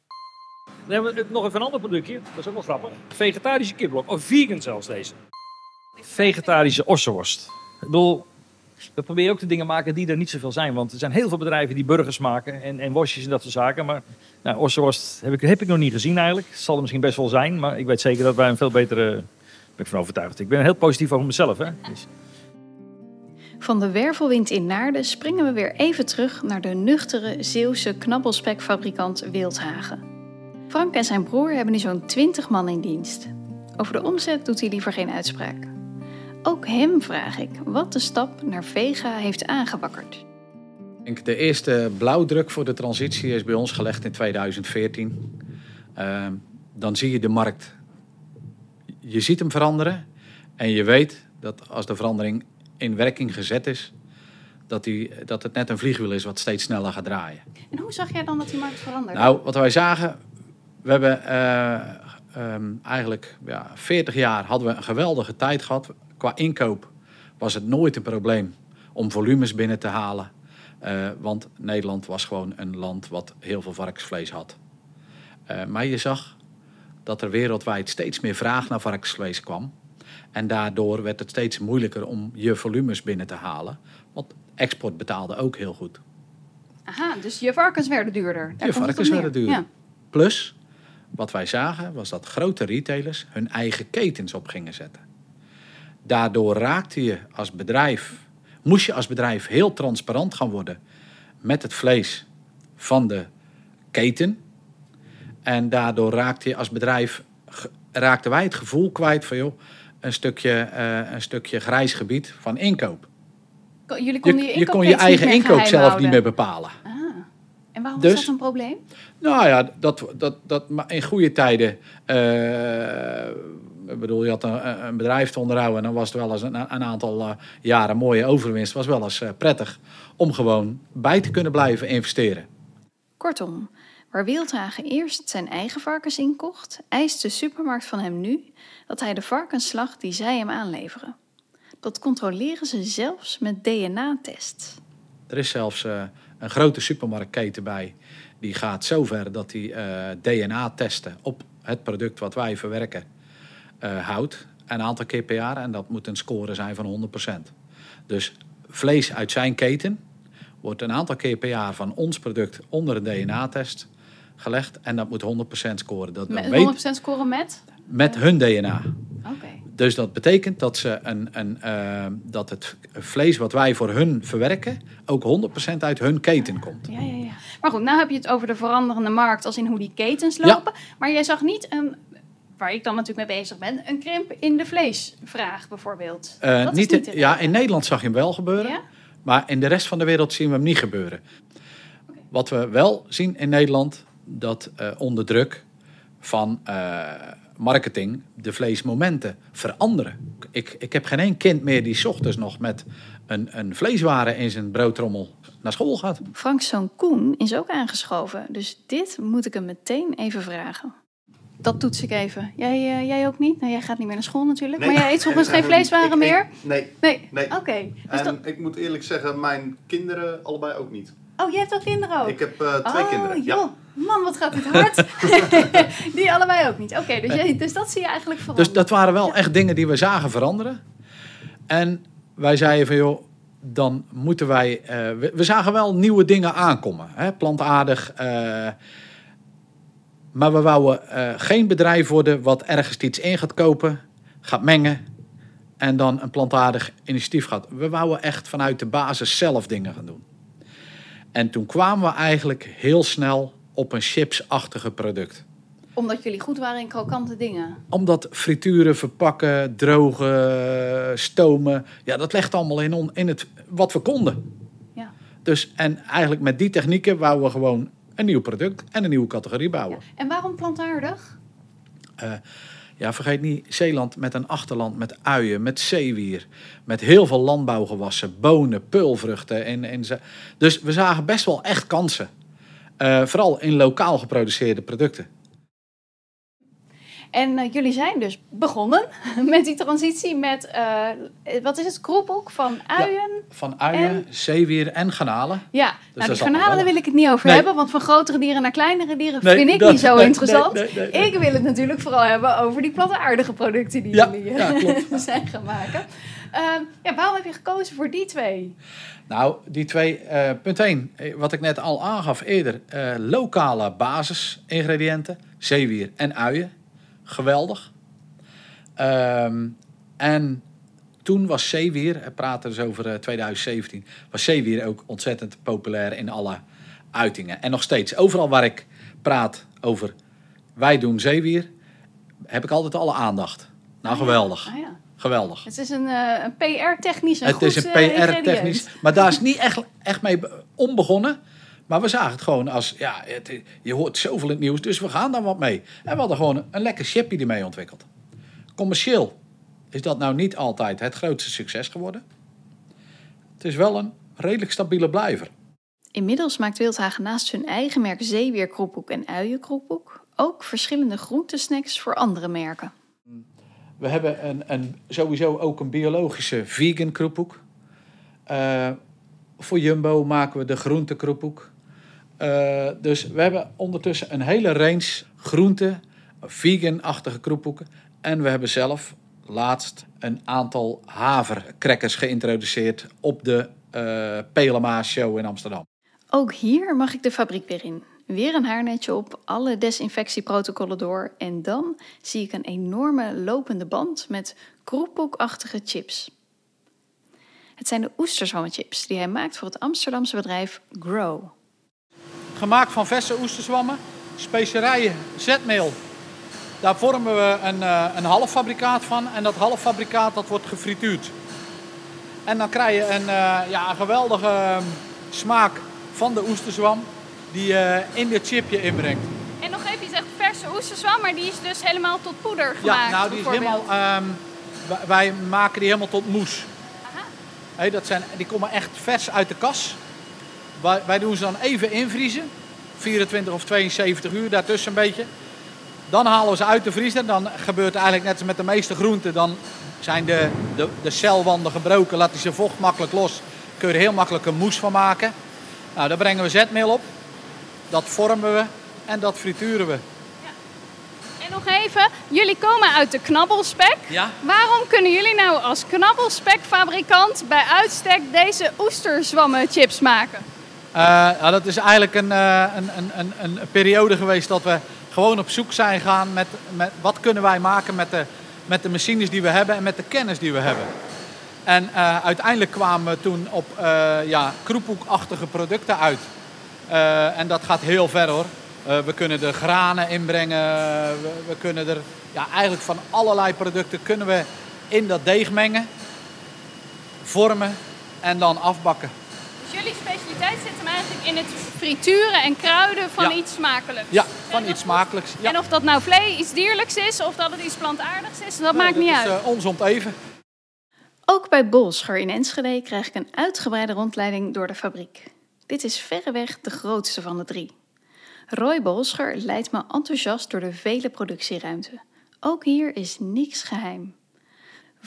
D: Dan hebben we nog even een ander productje, dat is ook wel grappig. Vegetarische kipblok, of vegan zelfs deze. Vegetarische ossenworst. Ik bedoel, we proberen ook de dingen maken die er niet zoveel zijn. Want er zijn heel veel bedrijven die burgers maken en, en worstjes en dat soort zaken. Maar nou, ik, heb ik nog niet gezien eigenlijk. Het zal er misschien best wel zijn, maar ik weet zeker dat wij een veel betere
A: ben ik van overtuigd. Ik ben heel positief over mezelf. Hè? Dus,
B: Van de wervelwind in Naarden springen we weer even terug naar de nuchtere Zeeuwse knabbelspekfabrikant Wildhagen. Frank en zijn broer hebben nu zo'n 20 man in dienst. Over de omzet doet hij liever geen uitspraak. Ook hem vraag ik wat de stap naar Vega heeft aangewakkerd.
E: Ik de eerste blauwdruk voor de transitie is bij ons gelegd in 2014. Ehm, dan zie je de markt. Je ziet hem veranderen. En je weet dat als de verandering in werking gezet is, dat, die, dat het net een vliegwiel is wat steeds sneller gaat draaien.
B: En hoe zag jij dan dat die markt veranderde?
E: Nou, wat wij zagen, we hebben eh, ehm, eigenlijk ja, 40 jaar hadden we een geweldige tijd gehad. Qua inkoop was het nooit een probleem om volumes binnen te halen. Eh, want Nederland was gewoon een land wat heel veel varkensvlees had. Eh, maar je zag dat er wereldwijd steeds meer vraag naar varkensvlees kwam. En daardoor werd het steeds moeilijker om je volumes binnen te halen. Want export betaalde ook heel goed.
B: Aha, dus je varkens werden duurder. Daar
E: Je varkens werden duurder.
B: Ja.
E: Plus, wat wij zagen, was dat grote retailers hun eigen ketens op gingen zetten. Daardoor raakte je als bedrijf, moest je als bedrijf heel transparant gaan worden met het vlees van de keten. En daardoor raakte je als bedrijf, raakten wij het gevoel kwijt van joh, een stukje, eh, een stukje grijs gebied van inkoop.
B: Ko- Jullie
E: Je,
B: konden je,
E: je kon je eigen inkoop zelf niet meer bepalen.
B: Ah. En waarom
E: Dus-
B: was dat een probleem?
E: Nou ja, dat, dat, dat, maar in goede tijden. eh, ik bedoel, je had een, een bedrijf te onderhouden. En dan was het wel eens een, een aantal eh, jaren mooie overwinst. was wel eens eh, prettig om gewoon bij te kunnen blijven investeren.
B: Kortom, waar Wildhagen eerst zijn eigen varkens inkocht, eist de supermarkt van hem nu dat hij de varkensslag die zij hem aanleveren. Dat controleren ze zelfs met DNA-tests.
E: Er is zelfs eh, een grote supermarktketen bij. Die gaat zover dat die DNA-testen op het product wat wij verwerken eh, houdt. Een aantal keer per jaar. En dat moet een score zijn van 100%. Dus vlees uit zijn keten wordt een aantal keer per jaar van ons product onder een DNA-test gelegd. En dat moet 100% scoren. Dat
B: Met
E: weet,
B: 100% scoren met?
E: met hun DNA.
B: Oké.
E: Dus dat betekent dat, ze een, een, eh, dat het vlees wat wij voor hun verwerken ook 100% uit hun keten komt.
B: Ja, ja, ja. Maar goed, nou heb je het over de veranderende markt als in hoe die ketens
E: Ja.
B: lopen. Maar jij zag niet een, waar ik dan natuurlijk mee bezig ben, een krimp in de vleesvraag bijvoorbeeld.
E: Eh,
B: Dat is
E: niet,
B: te
E: ja, in Nederland zag je hem wel gebeuren,
B: Ja?
E: maar in de rest van de wereld zien we hem niet gebeuren. Wat we wel zien in Nederland, dat eh, onder druk van eh, marketing de vleesmomenten veranderen. Ik, ik heb geen één kind meer die 's ochtends nog met een, een vleeswaren in zijn broodtrommel naar school gaat.
B: Frank's zoon Koen is ook aangeschoven, dus dit moet ik hem meteen even vragen. Dat toets ik even. Jij, eh, jij ook niet? Nou, jij gaat niet meer naar school natuurlijk. Maar jij eet soms geen vleeswaren
G: Ik- ik-
B: meer?
G: Nee.
B: Nee.
G: Nee.
B: Oké. Dus
G: En
B: dat-
G: ik moet eerlijk zeggen, mijn kinderen allebei ook niet.
B: Oh, jij hebt ook kinderen ook?
G: Ik heb eh, twee
B: oh,
G: kinderen.
B: joh.
G: Ja.
B: Man, wat gaat dit hard. Die allebei ook niet. Oké, dus, jij- dus dat zie je eigenlijk veranderen.
E: Dus dat waren wel echt dingen die we zagen veranderen. En wij zeiden van joh, dan moeten wij. eh, we, we zagen wel nieuwe dingen aankomen, hè, plantaardig. eh, maar we wouden eh, geen bedrijf worden wat ergens iets in gaat kopen, gaat mengen en dan een plantaardig initiatief gaat. We wouden echt vanuit de basis zelf dingen gaan doen. En toen kwamen we eigenlijk heel snel op een chipsachtige product
B: Omdat jullie goed waren in krokante dingen.
E: omdat frituren, verpakken, drogen, stomen, ja, dat legt allemaal in, on- in het wat we konden.
B: Ja.
E: Dus en eigenlijk met die technieken wouden we gewoon een nieuw product en een nieuwe categorie bouwen.
B: Ja. En waarom plantaardig?
E: Ja, vergeet niet Zeeland met een achterland met uien, met zeewier, met heel veel landbouwgewassen, bonen, peulvruchten. En, en ze- dus we zagen best wel echt kansen. Eh, vooral in lokaal geproduceerde producten.
B: En eh, jullie zijn dus begonnen met die transitie met, eh, wat is het, kroepelk van uien?
E: Van uien, zeewier en garnalen.
B: Ja,
E: dat
B: nou die garnalen wil ik het niet over
E: Nee.
B: hebben, want van grotere dieren naar kleinere dieren
E: Nee,
B: vind ik
E: dat-
B: niet zo
E: nee,
B: interessant. Ik wil het natuurlijk vooral hebben over die plantaardige producten die
E: Ja,
B: jullie
E: ja,
B: eh,
E: klopt.
B: zijn gaan maken. Ehm, ja, waarom heb je gekozen voor die twee?
E: Nou, die twee, punt 1, wat ik net al aangaf eerder. lokale basisingrediënten, zeewier en uien. Geweldig. Ehm, en toen was zeewier, we praten dus over eh, 2017, was zeewier ook ontzettend populair in alle uitingen. En nog steeds, overal waar ik praat over wij doen zeewier, heb ik altijd alle aandacht. Nou, geweldig.
B: Ah, ja.
E: Geweldig.
B: Het is een, eh, een PR-technisch
E: Het
B: goed
E: is een
B: eh.
E: PR-technisch, maar daar is niet echt, echt mee be- onbegonnen. Maar we zagen het gewoon als, ja, het, je hoort zoveel in het nieuws, dus we gaan daar wat mee. En we hadden gewoon een lekker chipje ermee ontwikkeld. Commercieel is dat nou niet altijd het grootste succes geworden. Het is wel een redelijk stabiele blijver.
B: Inmiddels maakt Wildhagen naast hun eigen merk zeeweerkroephoek en uienkroephoek ook verschillende groentesnacks voor andere merken.
E: We hebben een, een, sowieso ook een biologische vegan kroephoek. Eh, voor Jumbo maken we de groentekroephoek. Eh dus we hebben ondertussen een hele range groente, vegan-achtige kroephoeken. En we hebben zelf laatst een aantal havercrackers geïntroduceerd op de eh Pelema Show in Amsterdam.
B: Ook hier mag ik de fabriek weer in. Weer een haarnetje op, alle desinfectieprotocollen door en dan zie ik een enorme lopende band met kroephoekachtige chips. Het zijn de oesterzwammenchips die hij maakt voor het Amsterdamse bedrijf Grow.
E: Gemaakt van verse oesterzwammen, specerijen, zetmeel. Daar vormen we een, eh, een halffabrikaat van en dat halffabrikaat dat wordt gefrituurd. En dan krijg je een, eh, ja, een geweldige eh, smaak van de oesterzwam die je in dit chipje inbrengt.
B: En nog even, je zegt verse oesterzwam, maar die is dus helemaal tot poeder
E: Ja, nou die is helemaal, ehm, wij- maken die helemaal tot moes. Hé, dat zijn, die komen echt vers uit de kas. Wij, doen ze dan even invriezen. 24 of 72 uur, daartussen een beetje. Dan halen we ze uit de vriezer. Dan gebeurt eigenlijk net als met de meeste groenten. Dan zijn de, de, de celwanden gebroken. Laat die zijn vocht makkelijk los. Kun je er heel makkelijk een moes van maken. Nou, daar brengen we zetmeel op. Dat vormen we en dat frituren we.
B: En nog even, jullie komen uit de knabbelspek.
E: Ja?
B: Waarom kunnen jullie nou als knabbelspekfabrikant bij uitstek deze oesterzwammenchips maken?
E: Eh, nou, dat is eigenlijk een, eh, een, een, een, een periode geweest dat we gewoon op zoek zijn gegaan met, met wat kunnen wij maken met de, met de machines die we hebben en met de kennis die we hebben. En eh, uiteindelijk kwamen we toen op eh ja, kroephoekachtige producten uit. En dat gaat heel ver hoor. We kunnen er granen inbrengen. We, we kunnen er ja, eigenlijk van allerlei producten kunnen we in dat deeg mengen, vormen en dan afbakken.
B: Dus specialiteit zit hem eigenlijk in het frituren en kruiden van
E: Ja.
B: iets smakelijks.
E: Ja, van iets smakelijks. Ja.
B: En of dat nou vlees, iets dierlijks is of dat het iets plantaardigs is, dat
E: Nee,
B: maakt niet
E: is,
B: uit.
E: eh, ons om even.
B: Ook bij Bolscher in Enschede krijg ik een uitgebreide rondleiding door de fabriek. Dit is verreweg de grootste van de drie. Roy Bolscher leidt me enthousiast door de vele productieruimte. Ook hier is niks geheim.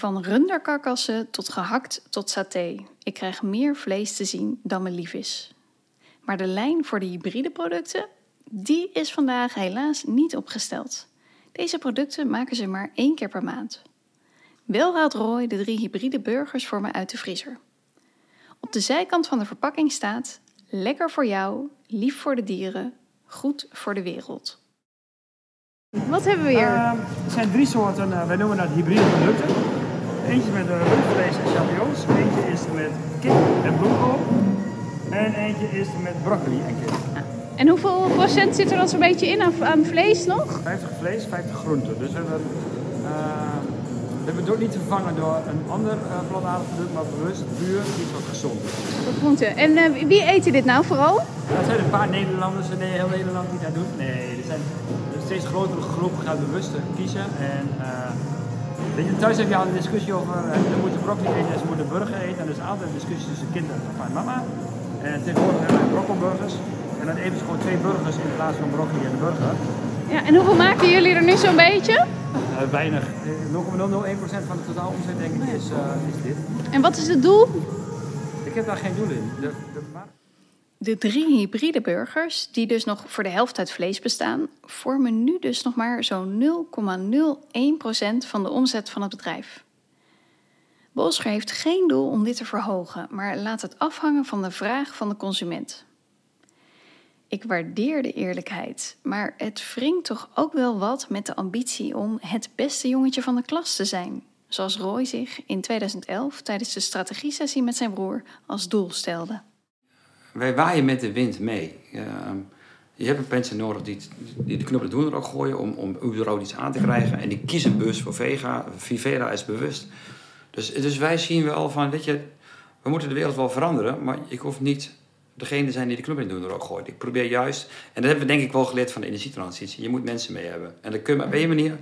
B: Van runderkarkassen tot gehakt tot saté. Ik krijg meer vlees te zien dan me lief is. Maar de lijn voor de hybride producten, die is vandaag helaas niet opgesteld. Deze producten maken ze maar één keer per maand. Wel haalt Roy de drie hybride burgers voor me uit de vriezer. Op de zijkant van de verpakking staat: lekker voor jou, lief voor de dieren, goed voor de wereld. Wat hebben we hier?
H: Ehm, er zijn drie soorten, eh, wij noemen dat hybride producten. Eentje met uh, rundvlees en champignons, eentje is er met kip en bloemkool en eentje is er met broccoli en kip.
B: En hoeveel procent zit er dan zo'n beetje in aan, aan vlees nog?
H: 50 vlees, 50 groenten. Dus we hebben, eh, we hebben het ook niet vervangen door een ander uh, plantaardig product, maar bewust puur iets wat gezond is.
B: Groenten. En eh, wie eten dit nou vooral?
H: Er zijn een paar Nederlanders in heel Nederland die dat doen. Nee, er zijn een steeds grotere groep gaat bewust kiezen. En, uh, weet je, thuis heb je al een discussie over, ze moeten broccoli eten en ze moeten burger eten. En er is altijd een discussie tussen kinderen, papa en mama. En tegenwoordig hebben wij brokkelburgers. En dan eten ze gewoon twee burgers in plaats van broccoli en een burger.
B: Ja, en hoeveel maken jullie er nu zo'n beetje?
H: Uh, weinig. 0,001% van de totaal omzet denk ik is, uh, is dit.
B: En wat is het doel?
H: Ik heb daar geen doel in. De, de.
B: De drie hybride burgers, die dus nog voor de helft uit vlees bestaan, vormen nu dus nog maar zo'n 0,01% van de omzet van het bedrijf. Bolscher heeft geen doel om dit te verhogen, maar laat het afhangen van de vraag van de consument. Ik waardeer de eerlijkheid, maar het wringt toch ook wel wat met de ambitie om het beste jongetje van de klas te zijn. Zoals Roy zich in 2011 tijdens de strategiesessie met zijn broer als doel stelde.
C: Wij waaien met de wind mee. Uh, je hebt mensen nodig die, die de knoppen doen er ook gooien om, om iets aan te krijgen. En die kiezen bewust voor Vega. Vivera is bewust. Dus, dus wij zien wel van, weet je, we moeten de wereld wel veranderen, maar ik hoef niet degene te zijn die de knoppen doen er ook gooit. Ik probeer juist, en dat hebben we denk ik wel geleerd van de energietransitie, je moet mensen mee hebben. En dan kun je op één manier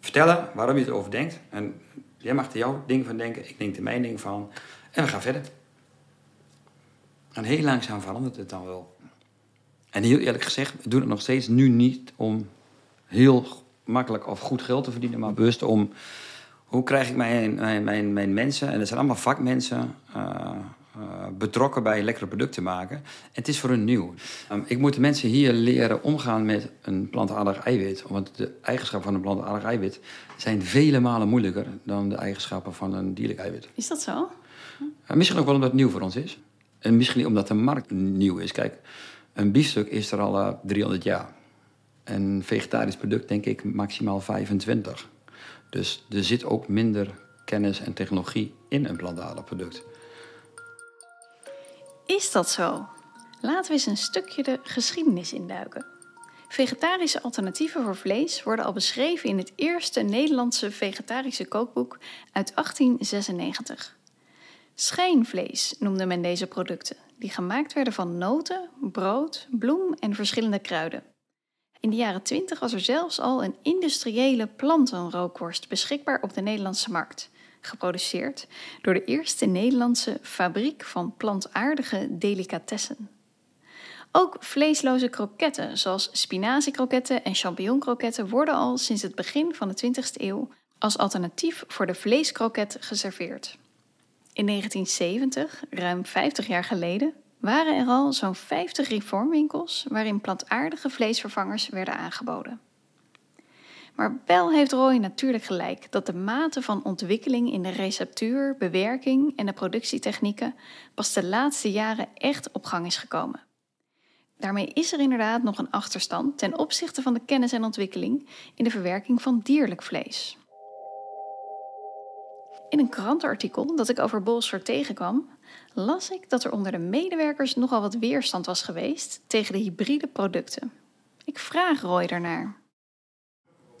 C: vertellen waarom je erover denkt. En jij mag er jouw ding van denken, ik denk er mijn ding van. En we gaan verder. En heel langzaam verandert het dan wel. En heel eerlijk gezegd, we doen het nog steeds nu niet om heel makkelijk of goed geld te verdienen, maar bewust om hoe krijg ik mijn, mijn, mijn, mijn mensen, en dat zijn allemaal vakmensen, uh, betrokken bij lekkere producten maken. En het is voor hun nieuw. Um, ik moet de mensen hier leren omgaan met een plantaardig eiwit. Want de eigenschappen van een plantaardig eiwit zijn vele malen moeilijker dan de eigenschappen van een dierlijk eiwit.
B: Is dat zo?
C: Uh, misschien ook wel omdat het nieuw voor ons is. En misschien omdat de markt nieuw is. Kijk, een biefstuk is er al uh, 300 jaar. Een vegetarisch product denk ik maximaal 25. Dus er zit ook minder kennis en technologie in een plantaardig product.
B: Is dat zo? Laten we eens een stukje de geschiedenis induiken. Vegetarische alternatieven voor vlees worden al beschreven in het eerste Nederlandse vegetarische kookboek uit 1896. Schijnvlees noemde men deze producten, die gemaakt werden van noten, brood, bloem en verschillende kruiden. In de jaren 20 was er zelfs al een industriële plantenrookworst beschikbaar op de Nederlandse markt, geproduceerd door de eerste Nederlandse fabriek van plantaardige delicatessen. Ook vleesloze kroketten, zoals spinaziekroketten en champignonkroketten, worden al sinds het begin van de 20e eeuw als alternatief voor de vleeskroket geserveerd. In 1970, ruim 50 jaar geleden, waren er al zo'n 50 reformwinkels waarin plantaardige vleesvervangers werden aangeboden. Maar wel heeft Roy natuurlijk gelijk dat de mate van ontwikkeling in de receptuur, bewerking en de productietechnieken pas de laatste jaren echt op gang is gekomen. Daarmee is er inderdaad nog een achterstand ten opzichte van de kennis en ontwikkeling in de verwerking van dierlijk vlees. In een krantenartikel dat ik over Bolster tegenkwam, las ik dat er onder de medewerkers nogal wat weerstand was geweest tegen de hybride producten. Ik vraag Roy daarnaar.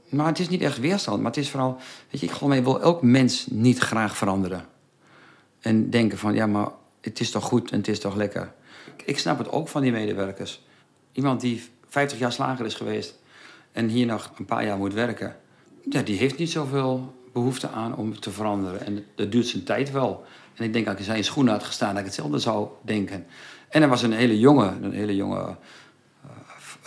C: Maar het is niet echt weerstand, maar het is vooral, weet je, ik geloof wil elk mens niet graag veranderen. En denken van, ja, maar het is toch goed en het is toch lekker. Ik snap het ook van die medewerkers. Iemand die 50 jaar slager is geweest en hier nog een paar jaar moet werken, ja, die heeft niet zoveel behoefte aan om te veranderen. En dat duurt zijn tijd wel. En ik denk als ik in zijn schoenen had gestaan, dat ik hetzelfde zou denken. En er was een hele jonge, een hele jonge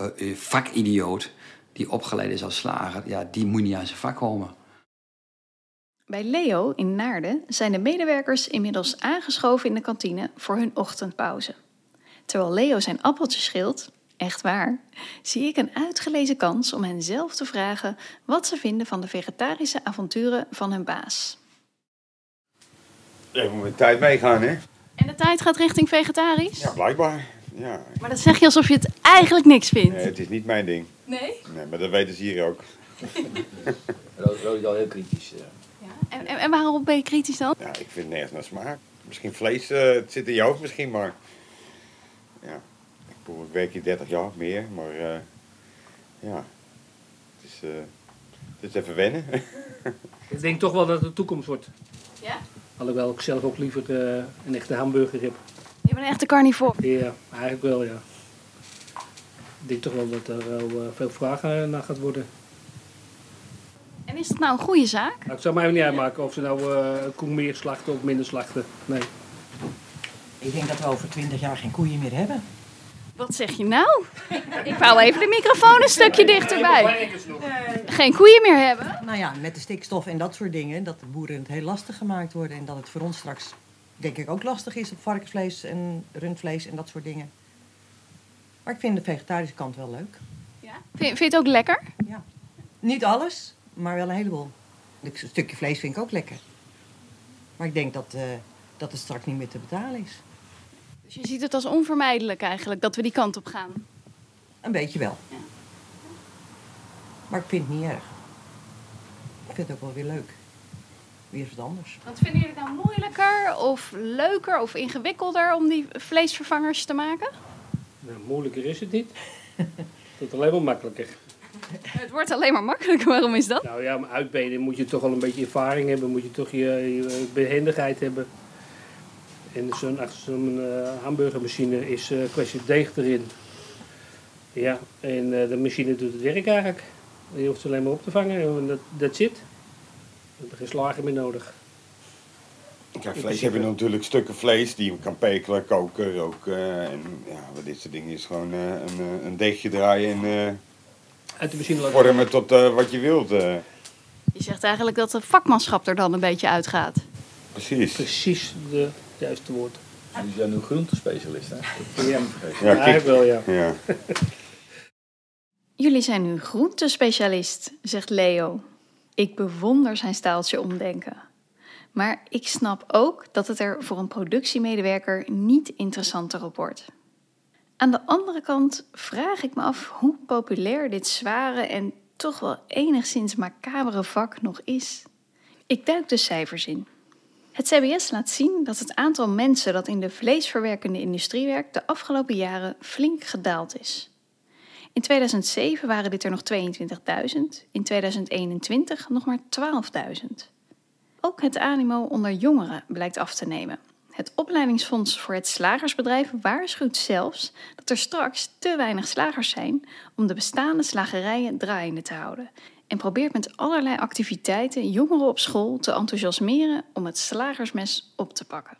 C: uh, uh, vakidioot die opgeleid is als slager. Ja, die moet niet aan zijn vak komen.
B: Bij Leo in Naarden zijn de medewerkers inmiddels aangeschoven in de kantine voor hun ochtendpauze. Terwijl Leo zijn appeltjes schilt, echt waar, zie ik een uitgelezen kans om hen zelf te vragen wat ze vinden van de vegetarische avonturen van hun baas.
I: Moet met de tijd meegaan, hè?
B: En de tijd gaat richting vegetarisch?
I: Ja, blijkbaar. Ja.
B: Maar dat zeg je alsof je het eigenlijk niks vindt.
I: Nee, het is niet mijn ding.
B: Nee?
I: Nee, maar dat weten ze hier ook.
J: Rood is al heel kritisch. Ja.
B: Ja. En, en, en, waarom ben je kritisch dan?
I: Ja, ik vind nergens naar smaak. Misschien vlees, uh, het zit in je hoofd misschien, maar... Ja, ik, werk hier 30 jaar, meer, maar... Uh, ja, het is, uh, het is even wennen.
J: ik denk toch wel dat het de toekomst wordt.
B: Ja?
J: Alhoewel ik zelf ook liever uh, een echte hamburger heb.
B: Je bent een echte carnivore?
J: Ja, eigenlijk wel, ja. Ik denk toch wel dat er wel uh, veel vragen naar gaat worden.
B: En is dat nou een goede zaak?
J: Nou, het zou mij niet uitmaken of ze nou uh, koe meer slachten of minder slachten. Nee.
K: Ik denk dat we over 20 jaar geen koeien meer hebben.
B: Wat zeg je nou? Ik wou even de microfoon een stukje dichterbij. Geen koeien meer hebben?
K: Nou ja, met de stikstof en dat soort dingen. Dat de boeren het heel lastig gemaakt worden. En dat het voor ons straks, denk ik, ook lastig is op varkensvlees en rundvlees en dat soort dingen. Maar ik vind de vegetarische kant wel leuk.
B: Ja? Vind, vind je het ook lekker?
K: Ja. Niet alles, maar wel een heleboel. Een stukje vlees vind ik ook lekker. Maar ik denk dat, uh, dat het straks niet meer te betalen is.
B: Dus je ziet het als onvermijdelijk eigenlijk dat we die kant op gaan?
K: Een beetje wel. Maar ik vind het niet erg. Ik vind het ook wel weer leuk. Weer eens wat anders.
B: Wat vinden jullie nou moeilijker of leuker of ingewikkelder om die vleesvervangers te maken?
J: Nou, moeilijker is het niet. Het wordt alleen maar makkelijker.
B: Het wordt alleen maar makkelijker. Waarom is dat?
J: Nou ja, om uitbeden moet je toch al een beetje ervaring hebben. Moet je toch je, je behendigheid hebben. En zo'n achter zo'n eh, hamburgermachine is eh, een kwestie deeg erin. Ja, en eh, de machine doet het werk eigenlijk. Je hoeft ze alleen maar op te vangen en dat, dat zit. Je hebt er geen slagen meer nodig.
I: Kijk, vlees heb je natuurlijk stukken vlees die je kan pekelen, koken, roken. En ja, wat dit soort dingen is gewoon eh, een, eh, een deegje draaien en eh,
J: Uit de machine laten
I: vormen tot eh, wat je wilt. eh.
B: Je zegt eigenlijk dat de vakmanschap er dan een beetje uitgaat.
I: precies.
J: Precies de juiste woord.
D: Die zijn nu groentespecialist, hè?
J: Ja,
I: Ja,
J: ja
I: kijk.
J: wel ja.
I: Ja.
B: Jullie zijn nu groentespecialist, zegt Leo. Ik bewonder zijn staaltje omdenken. Maar ik snap ook dat het er voor een productiemedewerker niet interessanter op wordt. Aan de andere kant vraag ik me af hoe populair dit zware en toch wel enigszins macabere vak nog is. Ik duik de cijfers in. Het CBS laat zien dat het aantal mensen dat in de vleesverwerkende industrie werkt de afgelopen jaren flink gedaald is. In 2007 waren dit er nog 22.000, in 2021 nog maar 12.000. Ook het animo onder jongeren blijkt af te nemen. Het opleidingsfonds voor het slagersbedrijf waarschuwt zelfs dat er straks te weinig slagers zijn om de bestaande slagerijen draaiende te houden. En probeert met allerlei activiteiten jongeren op school te enthousiasmeren om het slagersmes op te pakken.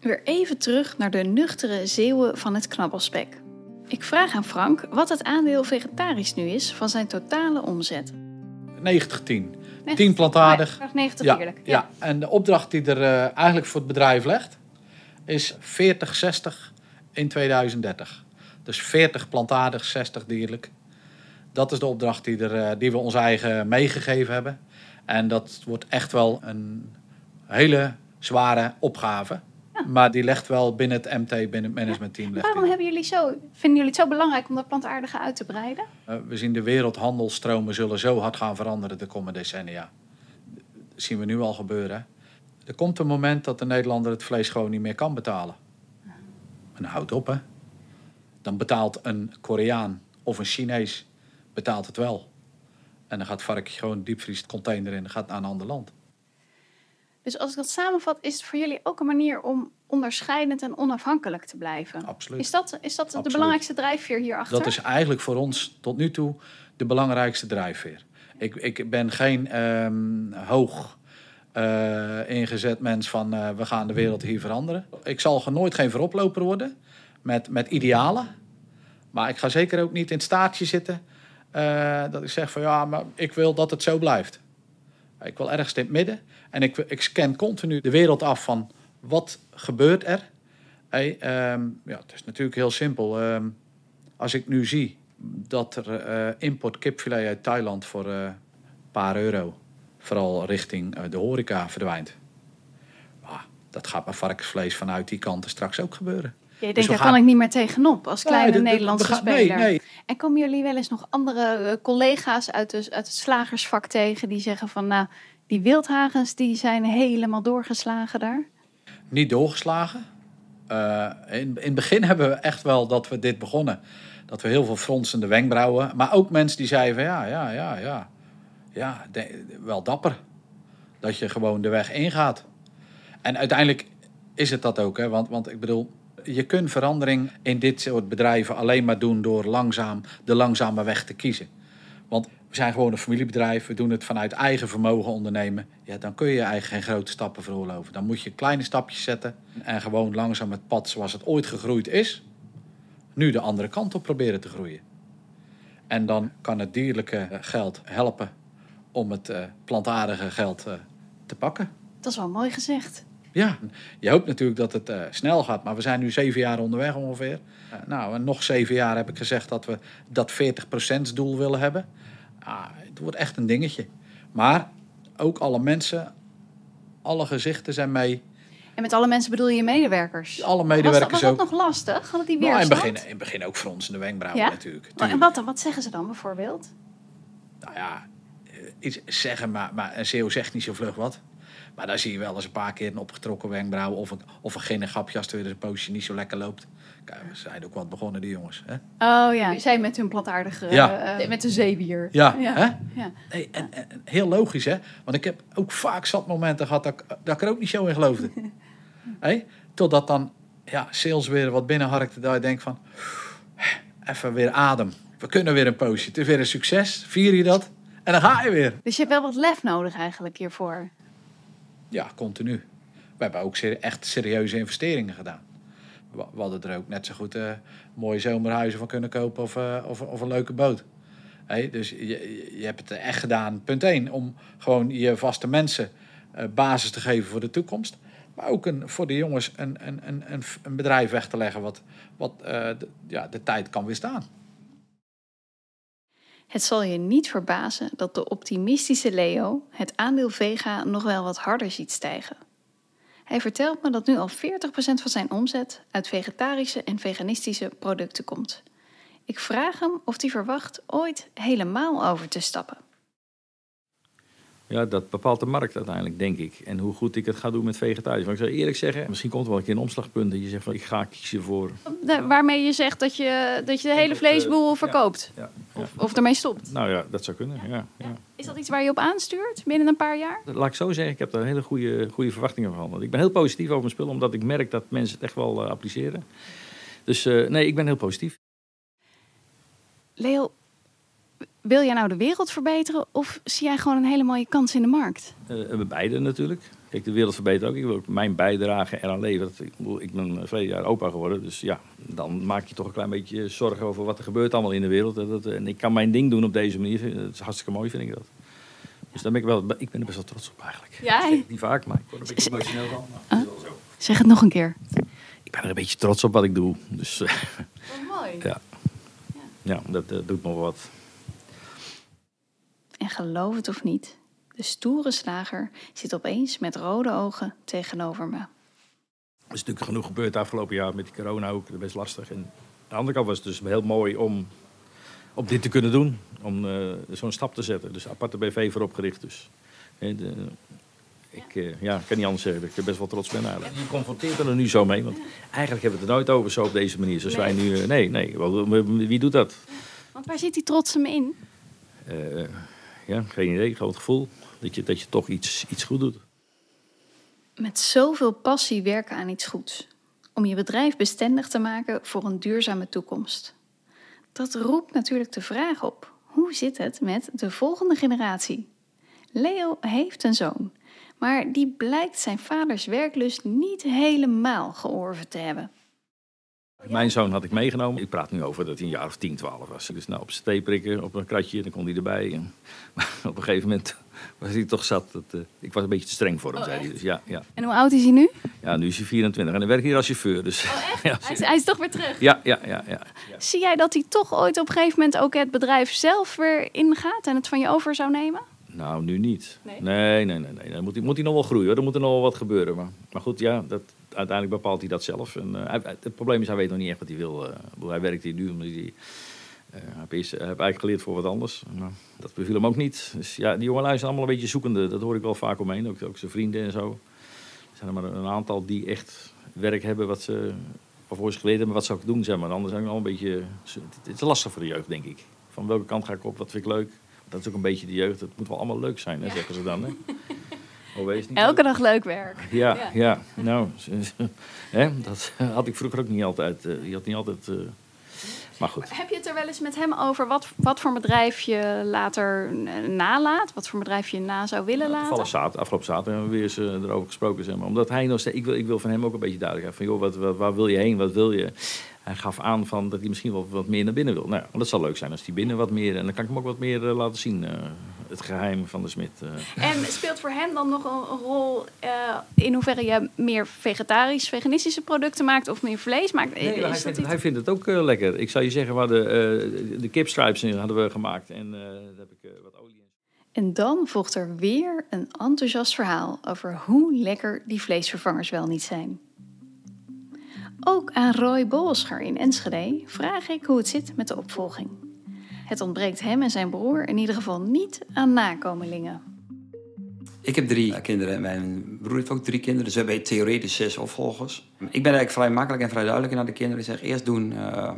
B: Weer even terug naar de nuchtere zeeuwen van het knabbelspek. Ik vraag aan Frank wat het aandeel vegetarisch nu is van zijn totale omzet.
E: 90-10. 10 plantaardig.
B: Oh ja, 90
E: Ja,
B: eerlijk.
E: ja, en de opdracht die er eh, eigenlijk voor het bedrijf legt, is 40-60 in 2030. Dus 40 plantaardig, 60 dierlijk. Dat is de opdracht die, er, eh, die we ons eigen meegegeven hebben. En dat wordt echt wel een hele zware opgave. Maar die legt wel binnen het MT, binnen het managementteam. die
B: Waarom hebben jullie zo, vinden jullie het zo belangrijk om dat plantaardige uit te breiden?
E: Uh, we zien de wereldhandelstromen zullen zo hard gaan veranderen de komende decennia. Dat zien we nu al gebeuren. Er komt een moment dat de Nederlander het vlees gewoon niet meer kan betalen. En houd op, hè. Dan betaalt een Koreaan of een Chinees betaalt het wel. En dan gaat het gewoon diepvries container in en gaat naar een ander land.
B: Dus als ik dat samenvat, is het voor jullie ook een manier om onderscheidend en onafhankelijk te blijven.
E: Absoluut.
B: Is dat, is dat de belangrijkste drijfveer hierachter?
E: Dat is eigenlijk voor ons tot nu toe de belangrijkste drijfveer. Ik, ik ben geen ehm, hoog eh, ingezet mens van eh, we gaan de wereld hier veranderen. Ik zal nooit geen vooroploper worden met, met idealen. Maar ik ga zeker ook niet in het staartje zitten eh, dat ik zeg van ja, maar ik wil dat het zo blijft. Ik wil ergens in het midden. En ik, ik scan continu de wereld af van wat gebeurt er. Hey, ehm, ja, het is natuurlijk heel simpel. Ehm, als ik nu zie dat er eh, import kipfilet uit Thailand voor eh, een paar euro, vooral richting de horeca, verdwijnt. Dat gaat met varkensvlees vanuit die kanten straks ook gebeuren.
B: Jij
E: Dus
B: denkt, daar
E: gaan-
B: kan ik niet meer tegenop als kleine
E: de- de-
B: Nederlandse
E: gaan- nee,
B: speler.
E: nee.
B: En komen jullie wel eens nog andere eh, collega's uit, de, uit het slagersvak tegen die zeggen van nou, die wildhagens die zijn helemaal doorgeslagen daar?
E: Niet doorgeslagen. Eh, in, in het begin hebben we echt wel dat we dit begonnen. Dat we heel veel fronsende wenkbrauwen. Maar ook mensen die zeiden van ja, ja, ja, ja. Ja, de- wel dapper. Dat je gewoon de weg ingaat. En uiteindelijk is het dat ook. Hè? Want, want ik bedoel, je kunt verandering in dit soort bedrijven alleen maar doen door langzaam de langzame weg te kiezen. Want we zijn gewoon een familiebedrijf, we doen het vanuit eigen vermogen ondernemen. Ja, dan kun je eigenlijk geen grote stappen veroorloven. Dan moet je kleine stapjes zetten en gewoon langzaam het pad zoals het ooit gegroeid is, nu de andere kant op proberen te groeien. En dan kan het dierlijke geld helpen om het eh, plantaardige geld eh, te pakken.
B: Dat is wel mooi gezegd.
E: Ja, je hoopt natuurlijk dat het eh, snel gaat, maar we zijn nu zeven jaar onderweg ongeveer. Eh, nou, en nog zeven jaar heb ik gezegd dat we dat 40% doel willen hebben. Ah, het wordt echt een dingetje. Maar ook alle mensen, alle gezichten zijn mee.
B: En met alle mensen bedoel je je medewerkers?
E: Alle medewerkers
B: was dat,
E: ook.
B: was dat nog lastig? Hadden die
E: Nou, in, het begin, in begin ook fronsende wenkbrauwen
B: Ja?
E: natuurlijk.
B: En wat dan? Wat zeggen ze dan bijvoorbeeld?
E: Nou ja, eh, iets zeggen, maar, maar een CEO zegt niet zo vlug wat. Maar dan zie je wel eens een paar keer een opgetrokken wenkbrauw of een, of een ginnengrapje als het weer eens een poosje niet zo lekker loopt. Kijk, we zijn ook wat begonnen, die jongens. Hè?
B: Oh ja, zij met hun plantaardige...
E: Ja.
B: eh, met de zeewier.
E: Ja,
B: ja.
E: hè?
B: Ja.
E: Nee, en, heel logisch, hè? Want ik heb ook vaak zat momenten gehad dat, ik- dat ik er ook niet zo in geloofde. Hé? Totdat dan ja, sales weer wat binnenharkte, dat je denkt van... Even weer adem. We kunnen weer een poosje. Het is weer een succes. Vier je dat? En dan ga je weer.
B: Dus je hebt wel wat lef nodig eigenlijk hiervoor.
E: Ja, continu. We hebben ook echt serieuze investeringen gedaan. We, hadden er ook net zo goed eh, mooie zomerhuizen van kunnen kopen of, eh, of, of een leuke boot. Hé, dus je, je- hebt het echt gedaan, punt één, om gewoon je vaste mensen eh, basis te geven voor de toekomst. Maar ook een, voor de jongens een, een, een, een, bedrijf weg te leggen wat, wat ja, de tijd kan weerstaan.
B: Het zal je niet verbazen dat de optimistische Leo het aandeel Vega nog wel wat harder ziet stijgen. Hij vertelt me dat nu al 40% van zijn omzet uit vegetarische en veganistische producten komt. Ik vraag hem of hij verwacht ooit helemaal over te stappen.
D: Ja, dat bepaalt de markt uiteindelijk, denk ik. En hoe goed ik het ga doen met vegetarisch. Maar ik zou eerlijk zeggen, misschien komt er wel een keer een omslagpunt dat je zegt van ik ga kiezen voor.
B: De- waarmee je zegt dat je, dat je de hele vleesboel verkoopt.
D: Ja, ja.
B: Of, of ermee stopt.
D: Nou ja, dat zou kunnen. Ja, ja.
B: Is dat iets waar je op aanstuurt binnen een paar jaar?
D: Laat ik zo zeggen, ik heb daar hele goede, goede verwachtingen van. Want ik ben heel positief over mijn spullen, omdat ik merk dat mensen het echt wel eh, appliceren. Dus eh, nee, ik ben heel positief.
B: Leo, wil jij nou de wereld verbeteren of zie jij gewoon een hele mooie kans in de markt?
D: Eh, beide natuurlijk. Kijk, de wereld verbetert ook. Ik wil ook mijn bijdrage eraan leveren. Dat- Ik, bedoel, ik ben verleden jaar opa geworden. Dus ja, dan maak je toch een klein beetje zorgen over wat er gebeurt allemaal in de wereld. Dat, dat- en ik kan mijn ding doen op deze manier. Dat is hartstikke mooi, vind ik dat. Dus daar ben ik, wel, ik ben er best wel trots op eigenlijk.
B: Ja,
D: Ik zeg het niet vaak, maar ik word een beetje emotioneel van. maar het is wel zo.
B: Zeg het nog een keer.
D: Ik ben er een beetje trots op wat ik doe. Dus eh,
B: mooi.
D: ja, ja dat eh, doet me wel wat.
B: En geloof het of niet, de stoere slager zit opeens met rode ogen tegenover me.
D: Er is natuurlijk genoeg gebeurd het afgelopen jaar met die corona ook. Dat is best lastig. En aan de andere kant was het dus heel mooi om op dit te kunnen doen. Om eh, zo'n stap te zetten. Dus aparte BV voor opgericht. Dus, hè, de, ik eh, ja, ik kan niet anders zeggen dat ik er best wel trots ben eigenlijk. Je confronteert er nu zo mee. Want eigenlijk hebben we het er nooit over zo op deze manier. Zoals wij nu... eh, nee, nee. Wie doet dat?
B: Want waar zit die trots hem in?
D: Ja, geen idee. Gewoon het gevoel dat je, dat je toch iets, iets goed doet.
B: Met zoveel passie werken aan iets goeds. Om je bedrijf bestendig te maken voor een duurzame toekomst. Dat roept natuurlijk de vraag op: hoe zit het met de volgende generatie? Leo heeft een zoon, maar die blijkt zijn vaders werklust niet helemaal georven te hebben.
D: Mijn zoon had ik meegenomen. Ik praat nu over dat hij een jaar of 10, 12 was. Dus nou, op zijn thee prikken, op een kratje, dan kon hij erbij. En, maar op een gegeven moment was hij toch zat. Dat, eh, ik was een beetje te streng voor hem, zei hij. Dus ja, ja.
B: En hoe oud is hij nu?
D: ja, nu is hij 24 en hij werkt hier als chauffeur. Dus, ja,
B: Hij is, hij is toch weer terug.
D: ja, ja, ja, ja.
B: Zie jij dat hij toch ooit op een gegeven moment ook het bedrijf zelf weer ingaat en het van je over zou nemen?
D: Nou, nu niet.
B: Nee?
D: Nee, nee, nee. nee. Dan moet hij, moet hij nog wel groeien. Hoor. Er moet er nog wel wat gebeuren. Maar, maar goed, ja, dat, uiteindelijk bepaalt hij dat zelf. En, eh, het probleem is, hij weet nog niet echt wat hij wil. eh. Ik hij werkt hier nu omdat hij... hij heeft eerst- heeft eigenlijk geleerd voor wat anders. Maar dat beviel hem ook niet. Dus ja, die jongelui zijn allemaal een beetje zoekende. Dat hoor ik wel vaak omheen. Ook, ook zijn vrienden en zo. Er zijn er maar een aantal die echt werk hebben wat ze... Waarvoor ze geleerd hebben wat ze ook doen, zeg maar. Anders zijn we al een beetje... Het is lastig voor de jeugd, denk ik. Van welke kant ga ik op? Wat vind ik leuk? Dat is ook een beetje de jeugd. Het moet wel allemaal leuk zijn, hè, zeggen ze dan. Hè? Oh, wees niet
B: Elke dag leuk werk.
D: ja,
B: Ja.
D: ja. nou, hè, dat had ik vroeger ook niet altijd. eh, je had niet altijd. eh, maar goed.
B: Heb je het er wel eens met hem over wat, wat voor bedrijf je later nalaat? Wat voor bedrijf je na zou willen laten?
D: Toevallig zaterdag, afgelopen zaterdag hebben we weer eens eh, erover gesproken. Zeg maar. Omdat hij nog steeds, ik wil, ik wil van hem ook een beetje duidelijk hebben. Van, joh, wat, wat, waar wil je heen? Wat wil je? Hij gaf aan van dat hij misschien wel wat meer naar binnen wil. Nou, dat zal leuk zijn als hij binnen wat meer... En dan kan ik hem ook wat meer eh, laten zien. eh, het geheim van de smid. eh.
B: En speelt voor hem dan nog een, rol eh, in hoeverre je meer vegetarisch, veganistische producten maakt of meer vlees maakt?
D: Nee, hij,
B: dat
D: vindt,
B: iets-
D: hij vindt het ook lekker. Ik zou je zeggen, we hadden, eh, de kipstripes in hadden we gemaakt. En eh daar heb ik wat olie in.
B: En dan volgt er weer een enthousiast verhaal over hoe lekker die vleesvervangers wel niet zijn. Ook aan Roy Bolscher in Enschede vraag ik hoe het zit met de opvolging. Het ontbreekt hem en zijn broer in ieder geval niet aan nakomelingen.
C: Ik heb drie kinderen. Mijn broer heeft ook drie kinderen. Dus we hebben theoretisch zes opvolgers. Ik ben eigenlijk vrij makkelijk en vrij duidelijk naar de kinderen. Ik zeg eerst doen uh,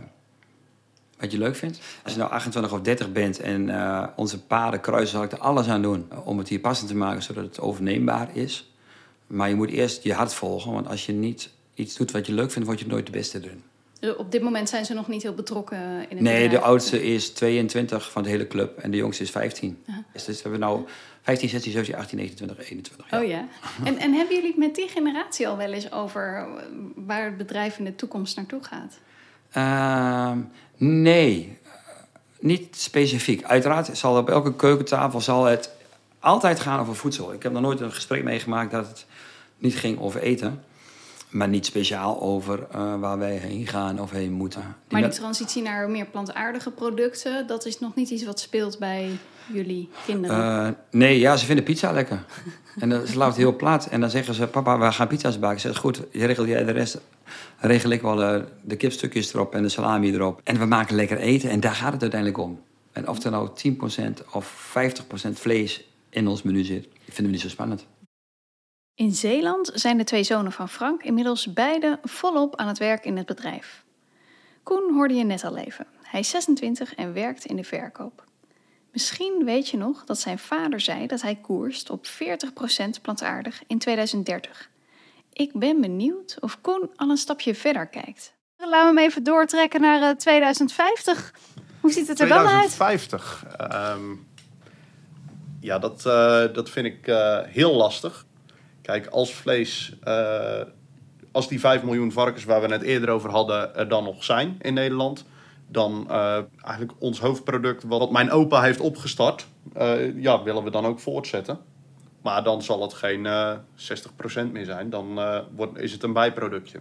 C: wat je leuk vindt. Als je nou 28 of 30 bent en uh, onze paden kruisen, zal ik er alles aan doen om het hier passend te maken, zodat het overneembaar is. Maar je moet eerst je hart volgen, want als je niet iets doet wat je leuk vindt, word je nooit de beste erin.
B: Dus op dit moment zijn ze nog niet heel betrokken in het
C: Nee, bedrijf. de oudste is 22 van de hele club en de jongste is 15. Aha. Dus we hebben nou 15, 16, 17, 18, 19, 20, 21.
B: Ja. Oh ja. En, en hebben jullie het met die generatie al wel eens over waar het bedrijf in de toekomst naartoe gaat?
C: Uh, nee, niet specifiek. Uiteraard zal op elke keukentafel zal het altijd gaan over voedsel. Ik heb nog nooit een gesprek meegemaakt dat het niet ging over eten. Maar niet speciaal over uh, waar wij heen gaan of heen moeten. Die
B: maar die transitie naar meer plantaardige producten, dat is nog niet iets wat speelt bij jullie kinderen?
C: Uh, nee, ja, ze vinden pizza lekker. en ze loopt heel plat. En dan zeggen ze, papa, we gaan pizza's bakken. Ze goed, je regelt jij de rest. Regel ik wel uh, de kipstukjes erop en de salami erop. En we maken lekker eten en daar gaat het uiteindelijk om. En of er nou 10% of 50% vlees in ons menu zit, vinden we niet zo spannend.
B: In Zeeland zijn de twee zonen van Frank inmiddels beide volop aan het werk in het bedrijf. Koen hoorde je net al even. Hij is 26 en werkt in de verkoop. Misschien weet je nog dat zijn vader zei dat hij koerst op 40% plantaardig in 2030. Ik ben benieuwd of Koen al een stapje verder kijkt. Laten we hem even doortrekken naar 2050. Eh, Hoe ziet het er dan uit?
G: 2050? Um, ja, dat, uh, dat vind ik uh, heel lastig. Kijk, als vlees, uh, als die 5 miljoen varkens waar we het eerder over hadden er dan nog zijn in Nederland, dan uh, eigenlijk ons hoofdproduct wat mijn opa heeft opgestart, uh, ja, willen we dan ook voortzetten. Maar dan zal het geen 60% meer zijn, dan wordt, is het een bijproductje.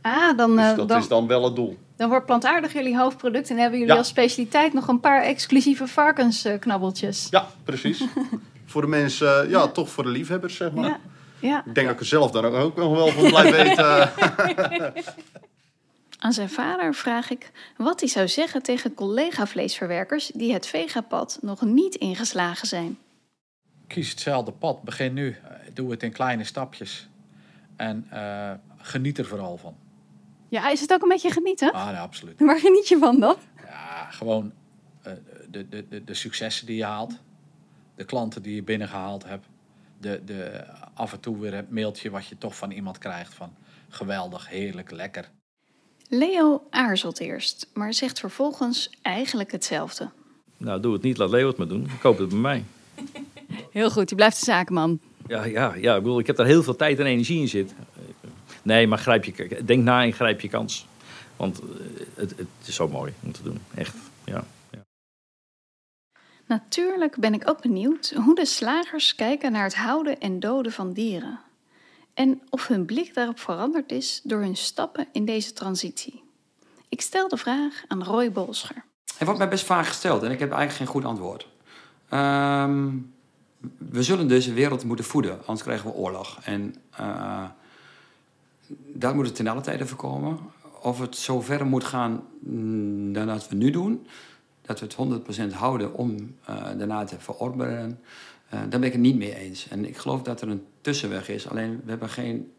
B: Ah, dan,
G: dus dat
B: dan,
G: is dan wel het doel.
B: Dan wordt plantaardig jullie hoofdproduct en hebben jullie ja. als specialiteit nog een paar exclusieve varkensknabbeltjes.
G: Ja, precies. voor de mensen, ja, toch voor de liefhebbers, zeg maar.
B: Ja. Ja.
G: Ik denk dat ik er zelf dan ook nog wel van blijf weten.
B: Aan zijn vader vraag ik wat hij zou zeggen tegen collega-vleesverwerkers die het vegapad nog niet ingeslagen zijn.
E: Kies hetzelfde pad, begin nu. Doe het in kleine stapjes. En uh, geniet er vooral van.
B: Ja, is het ook een beetje genieten?
E: Ah, ja, absoluut.
B: Waar geniet je van dan?
E: Ja, gewoon uh, de, de, de, de successen die je haalt. De klanten die je binnengehaald hebt de, de, af en toe weer het mailtje wat je toch van iemand krijgt van geweldig, heerlijk, lekker.
B: Leo aarzelt eerst, maar zegt vervolgens eigenlijk hetzelfde.
D: Nou, doe het niet, laat Leo het maar doen. Ik koop het bij mij.
B: Heel goed, je blijft de zakenman.
D: Ja, ja, ja ik, bedoel, ik heb daar heel veel tijd en energie in zit. Nee, maar grijp je, denk na en grijp je kans. Want het, het is zo mooi om te doen, echt. Ja.
B: Natuurlijk ben ik ook benieuwd hoe de slagers kijken naar het houden en doden van dieren. En of hun blik daarop veranderd is door hun stappen in deze transitie. Ik stel de vraag aan Roy Bolscher.
C: Het wordt mij best vaak gesteld en ik heb eigenlijk geen goed antwoord. Um, we zullen deze wereld moeten voeden, anders krijgen we oorlog. En uh, daar moet het ten alle tijde voorkomen. Of het zo ver moet gaan mm, dan dat we nu doen, dat we het 100% houden om uh, daarna te verorberen, uh, daar ben ik het niet mee eens. En ik geloof dat er een tussenweg is. Alleen we hebben geen.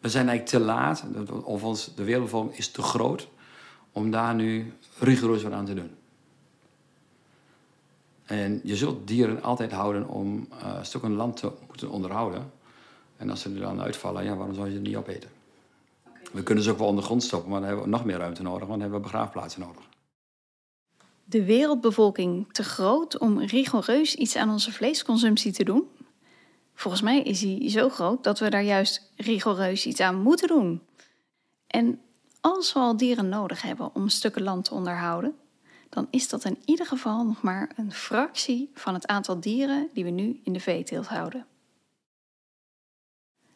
C: We zijn eigenlijk te laat, of ons, de wereldbevolking is te groot om daar nu rigoureus wat aan te doen. En je zult dieren altijd houden om uh, een stuk een land te moeten onderhouden. En als ze er dan uitvallen, ja, waarom zou je ze niet opeten? Okay. We kunnen ze ook wel ondergrond stoppen, maar dan hebben we nog meer ruimte nodig, want dan hebben we begraafplaatsen nodig
B: de wereldbevolking te groot om rigoureus iets aan onze vleesconsumptie te doen? Volgens mij is die zo groot dat we daar juist rigoureus iets aan moeten doen. En als we al dieren nodig hebben om stukken land te onderhouden, dan is dat in ieder geval nog maar een fractie van het aantal dieren die we nu in de veeteelt houden.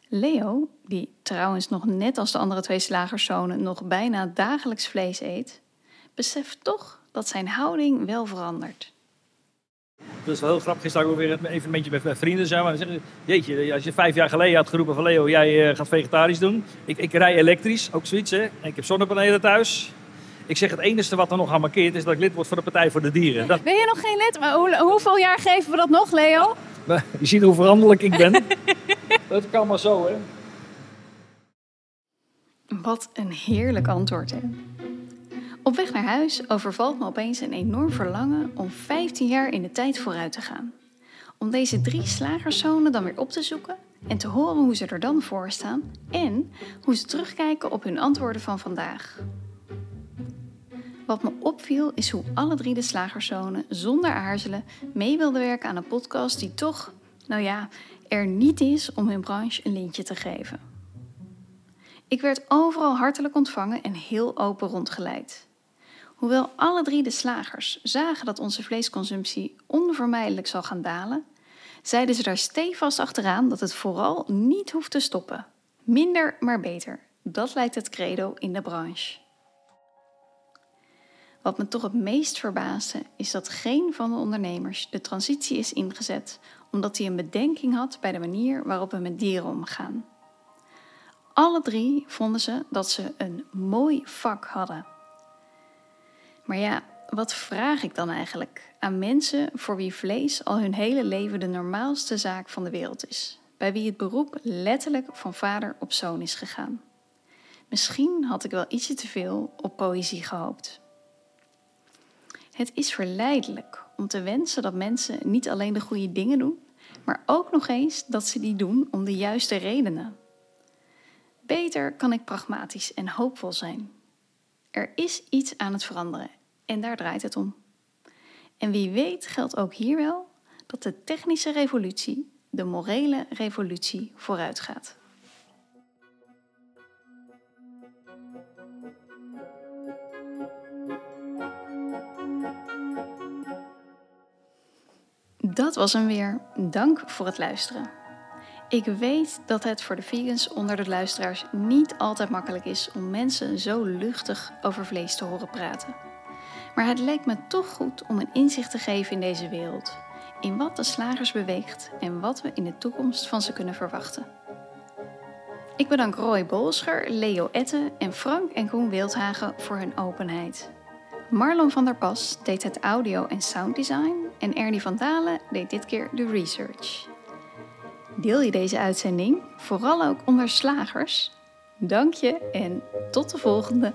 B: Leo, die trouwens nog net als de andere twee slagerszonen nog bijna dagelijks vlees eet, beseft toch dat zijn houding wel verandert.
A: Dat is wel heel grappig. Gisteren ook weer een evenementje met vrienden. Zijn we. Zeggen ze, jeetje, als je vijf jaar geleden had geroepen van Leo, jij eh, gaat vegetarisch doen. Ik, ik rij elektrisch, ook zoiets hè. Ik heb zonnepanelen thuis. Ik zeg het enige wat er nog aan markeert is dat ik lid word van de Partij voor de Dieren. Dat,
B: Ben je nog geen lid? Maar hoe- hoeveel jaar geven we dat nog, Leo?
A: je ziet hoe veranderlijk ik ben. dat kan maar zo hè.
B: Wat een heerlijk antwoord, hè? Op weg naar huis overvalt me opeens een enorm verlangen om 15 jaar in de tijd vooruit te gaan. Om deze drie slagerszonen dan weer op te zoeken en te horen hoe ze er dan voor staan en hoe ze terugkijken op hun antwoorden van vandaag. Wat me opviel is hoe alle drie de slagerszonen zonder aarzelen mee wilden werken aan een podcast die toch, nou ja, er niet is om hun branche een lintje te geven. Ik werd overal hartelijk ontvangen en heel open rondgeleid. Hoewel alle drie de slagers zagen dat onze vleesconsumptie onvermijdelijk zal gaan dalen, zeiden ze daar stevast achteraan dat het vooral niet hoeft te stoppen. Minder, maar beter. Dat lijkt het credo in de branche. Wat me toch het meest verbaasde is dat geen van de ondernemers de transitie is ingezet omdat hij een bedenking had bij de manier waarop we met dieren omgaan. Alle drie vonden ze dat ze een mooi vak hadden. Maar ja, wat vraag ik dan eigenlijk aan mensen voor wie vlees al hun hele leven de normaalste zaak van de wereld is? Bij wie het beroep letterlijk van vader op zoon is gegaan. Misschien had ik wel ietsje te veel op poëzie gehoopt. Het is verleidelijk om te wensen dat mensen niet alleen de goede dingen doen, maar ook nog eens dat ze die doen om de juiste redenen. Beter kan ik pragmatisch en hoopvol zijn. Er is iets aan het veranderen en daar draait het om. En wie weet geldt ook hier wel dat de technische revolutie de morele revolutie vooruitgaat. Dat was hem weer. Dank voor het luisteren. Ik weet dat het voor de vegans onder de luisteraars niet altijd makkelijk is om mensen zo luchtig over vlees te horen praten. Maar het leek me toch goed om een inzicht te geven in deze wereld, in wat de slagers beweegt en wat we in de toekomst van ze kunnen verwachten. Ik bedank Roy Bolscher, Leo Etten en Frank en Koen Wildhagen voor hun openheid. Marlon van der Pas deed het audio- en sounddesign en Ernie van Dalen deed dit keer de research. Deel je deze uitzending, vooral ook onder slagers? Dank je en tot de volgende!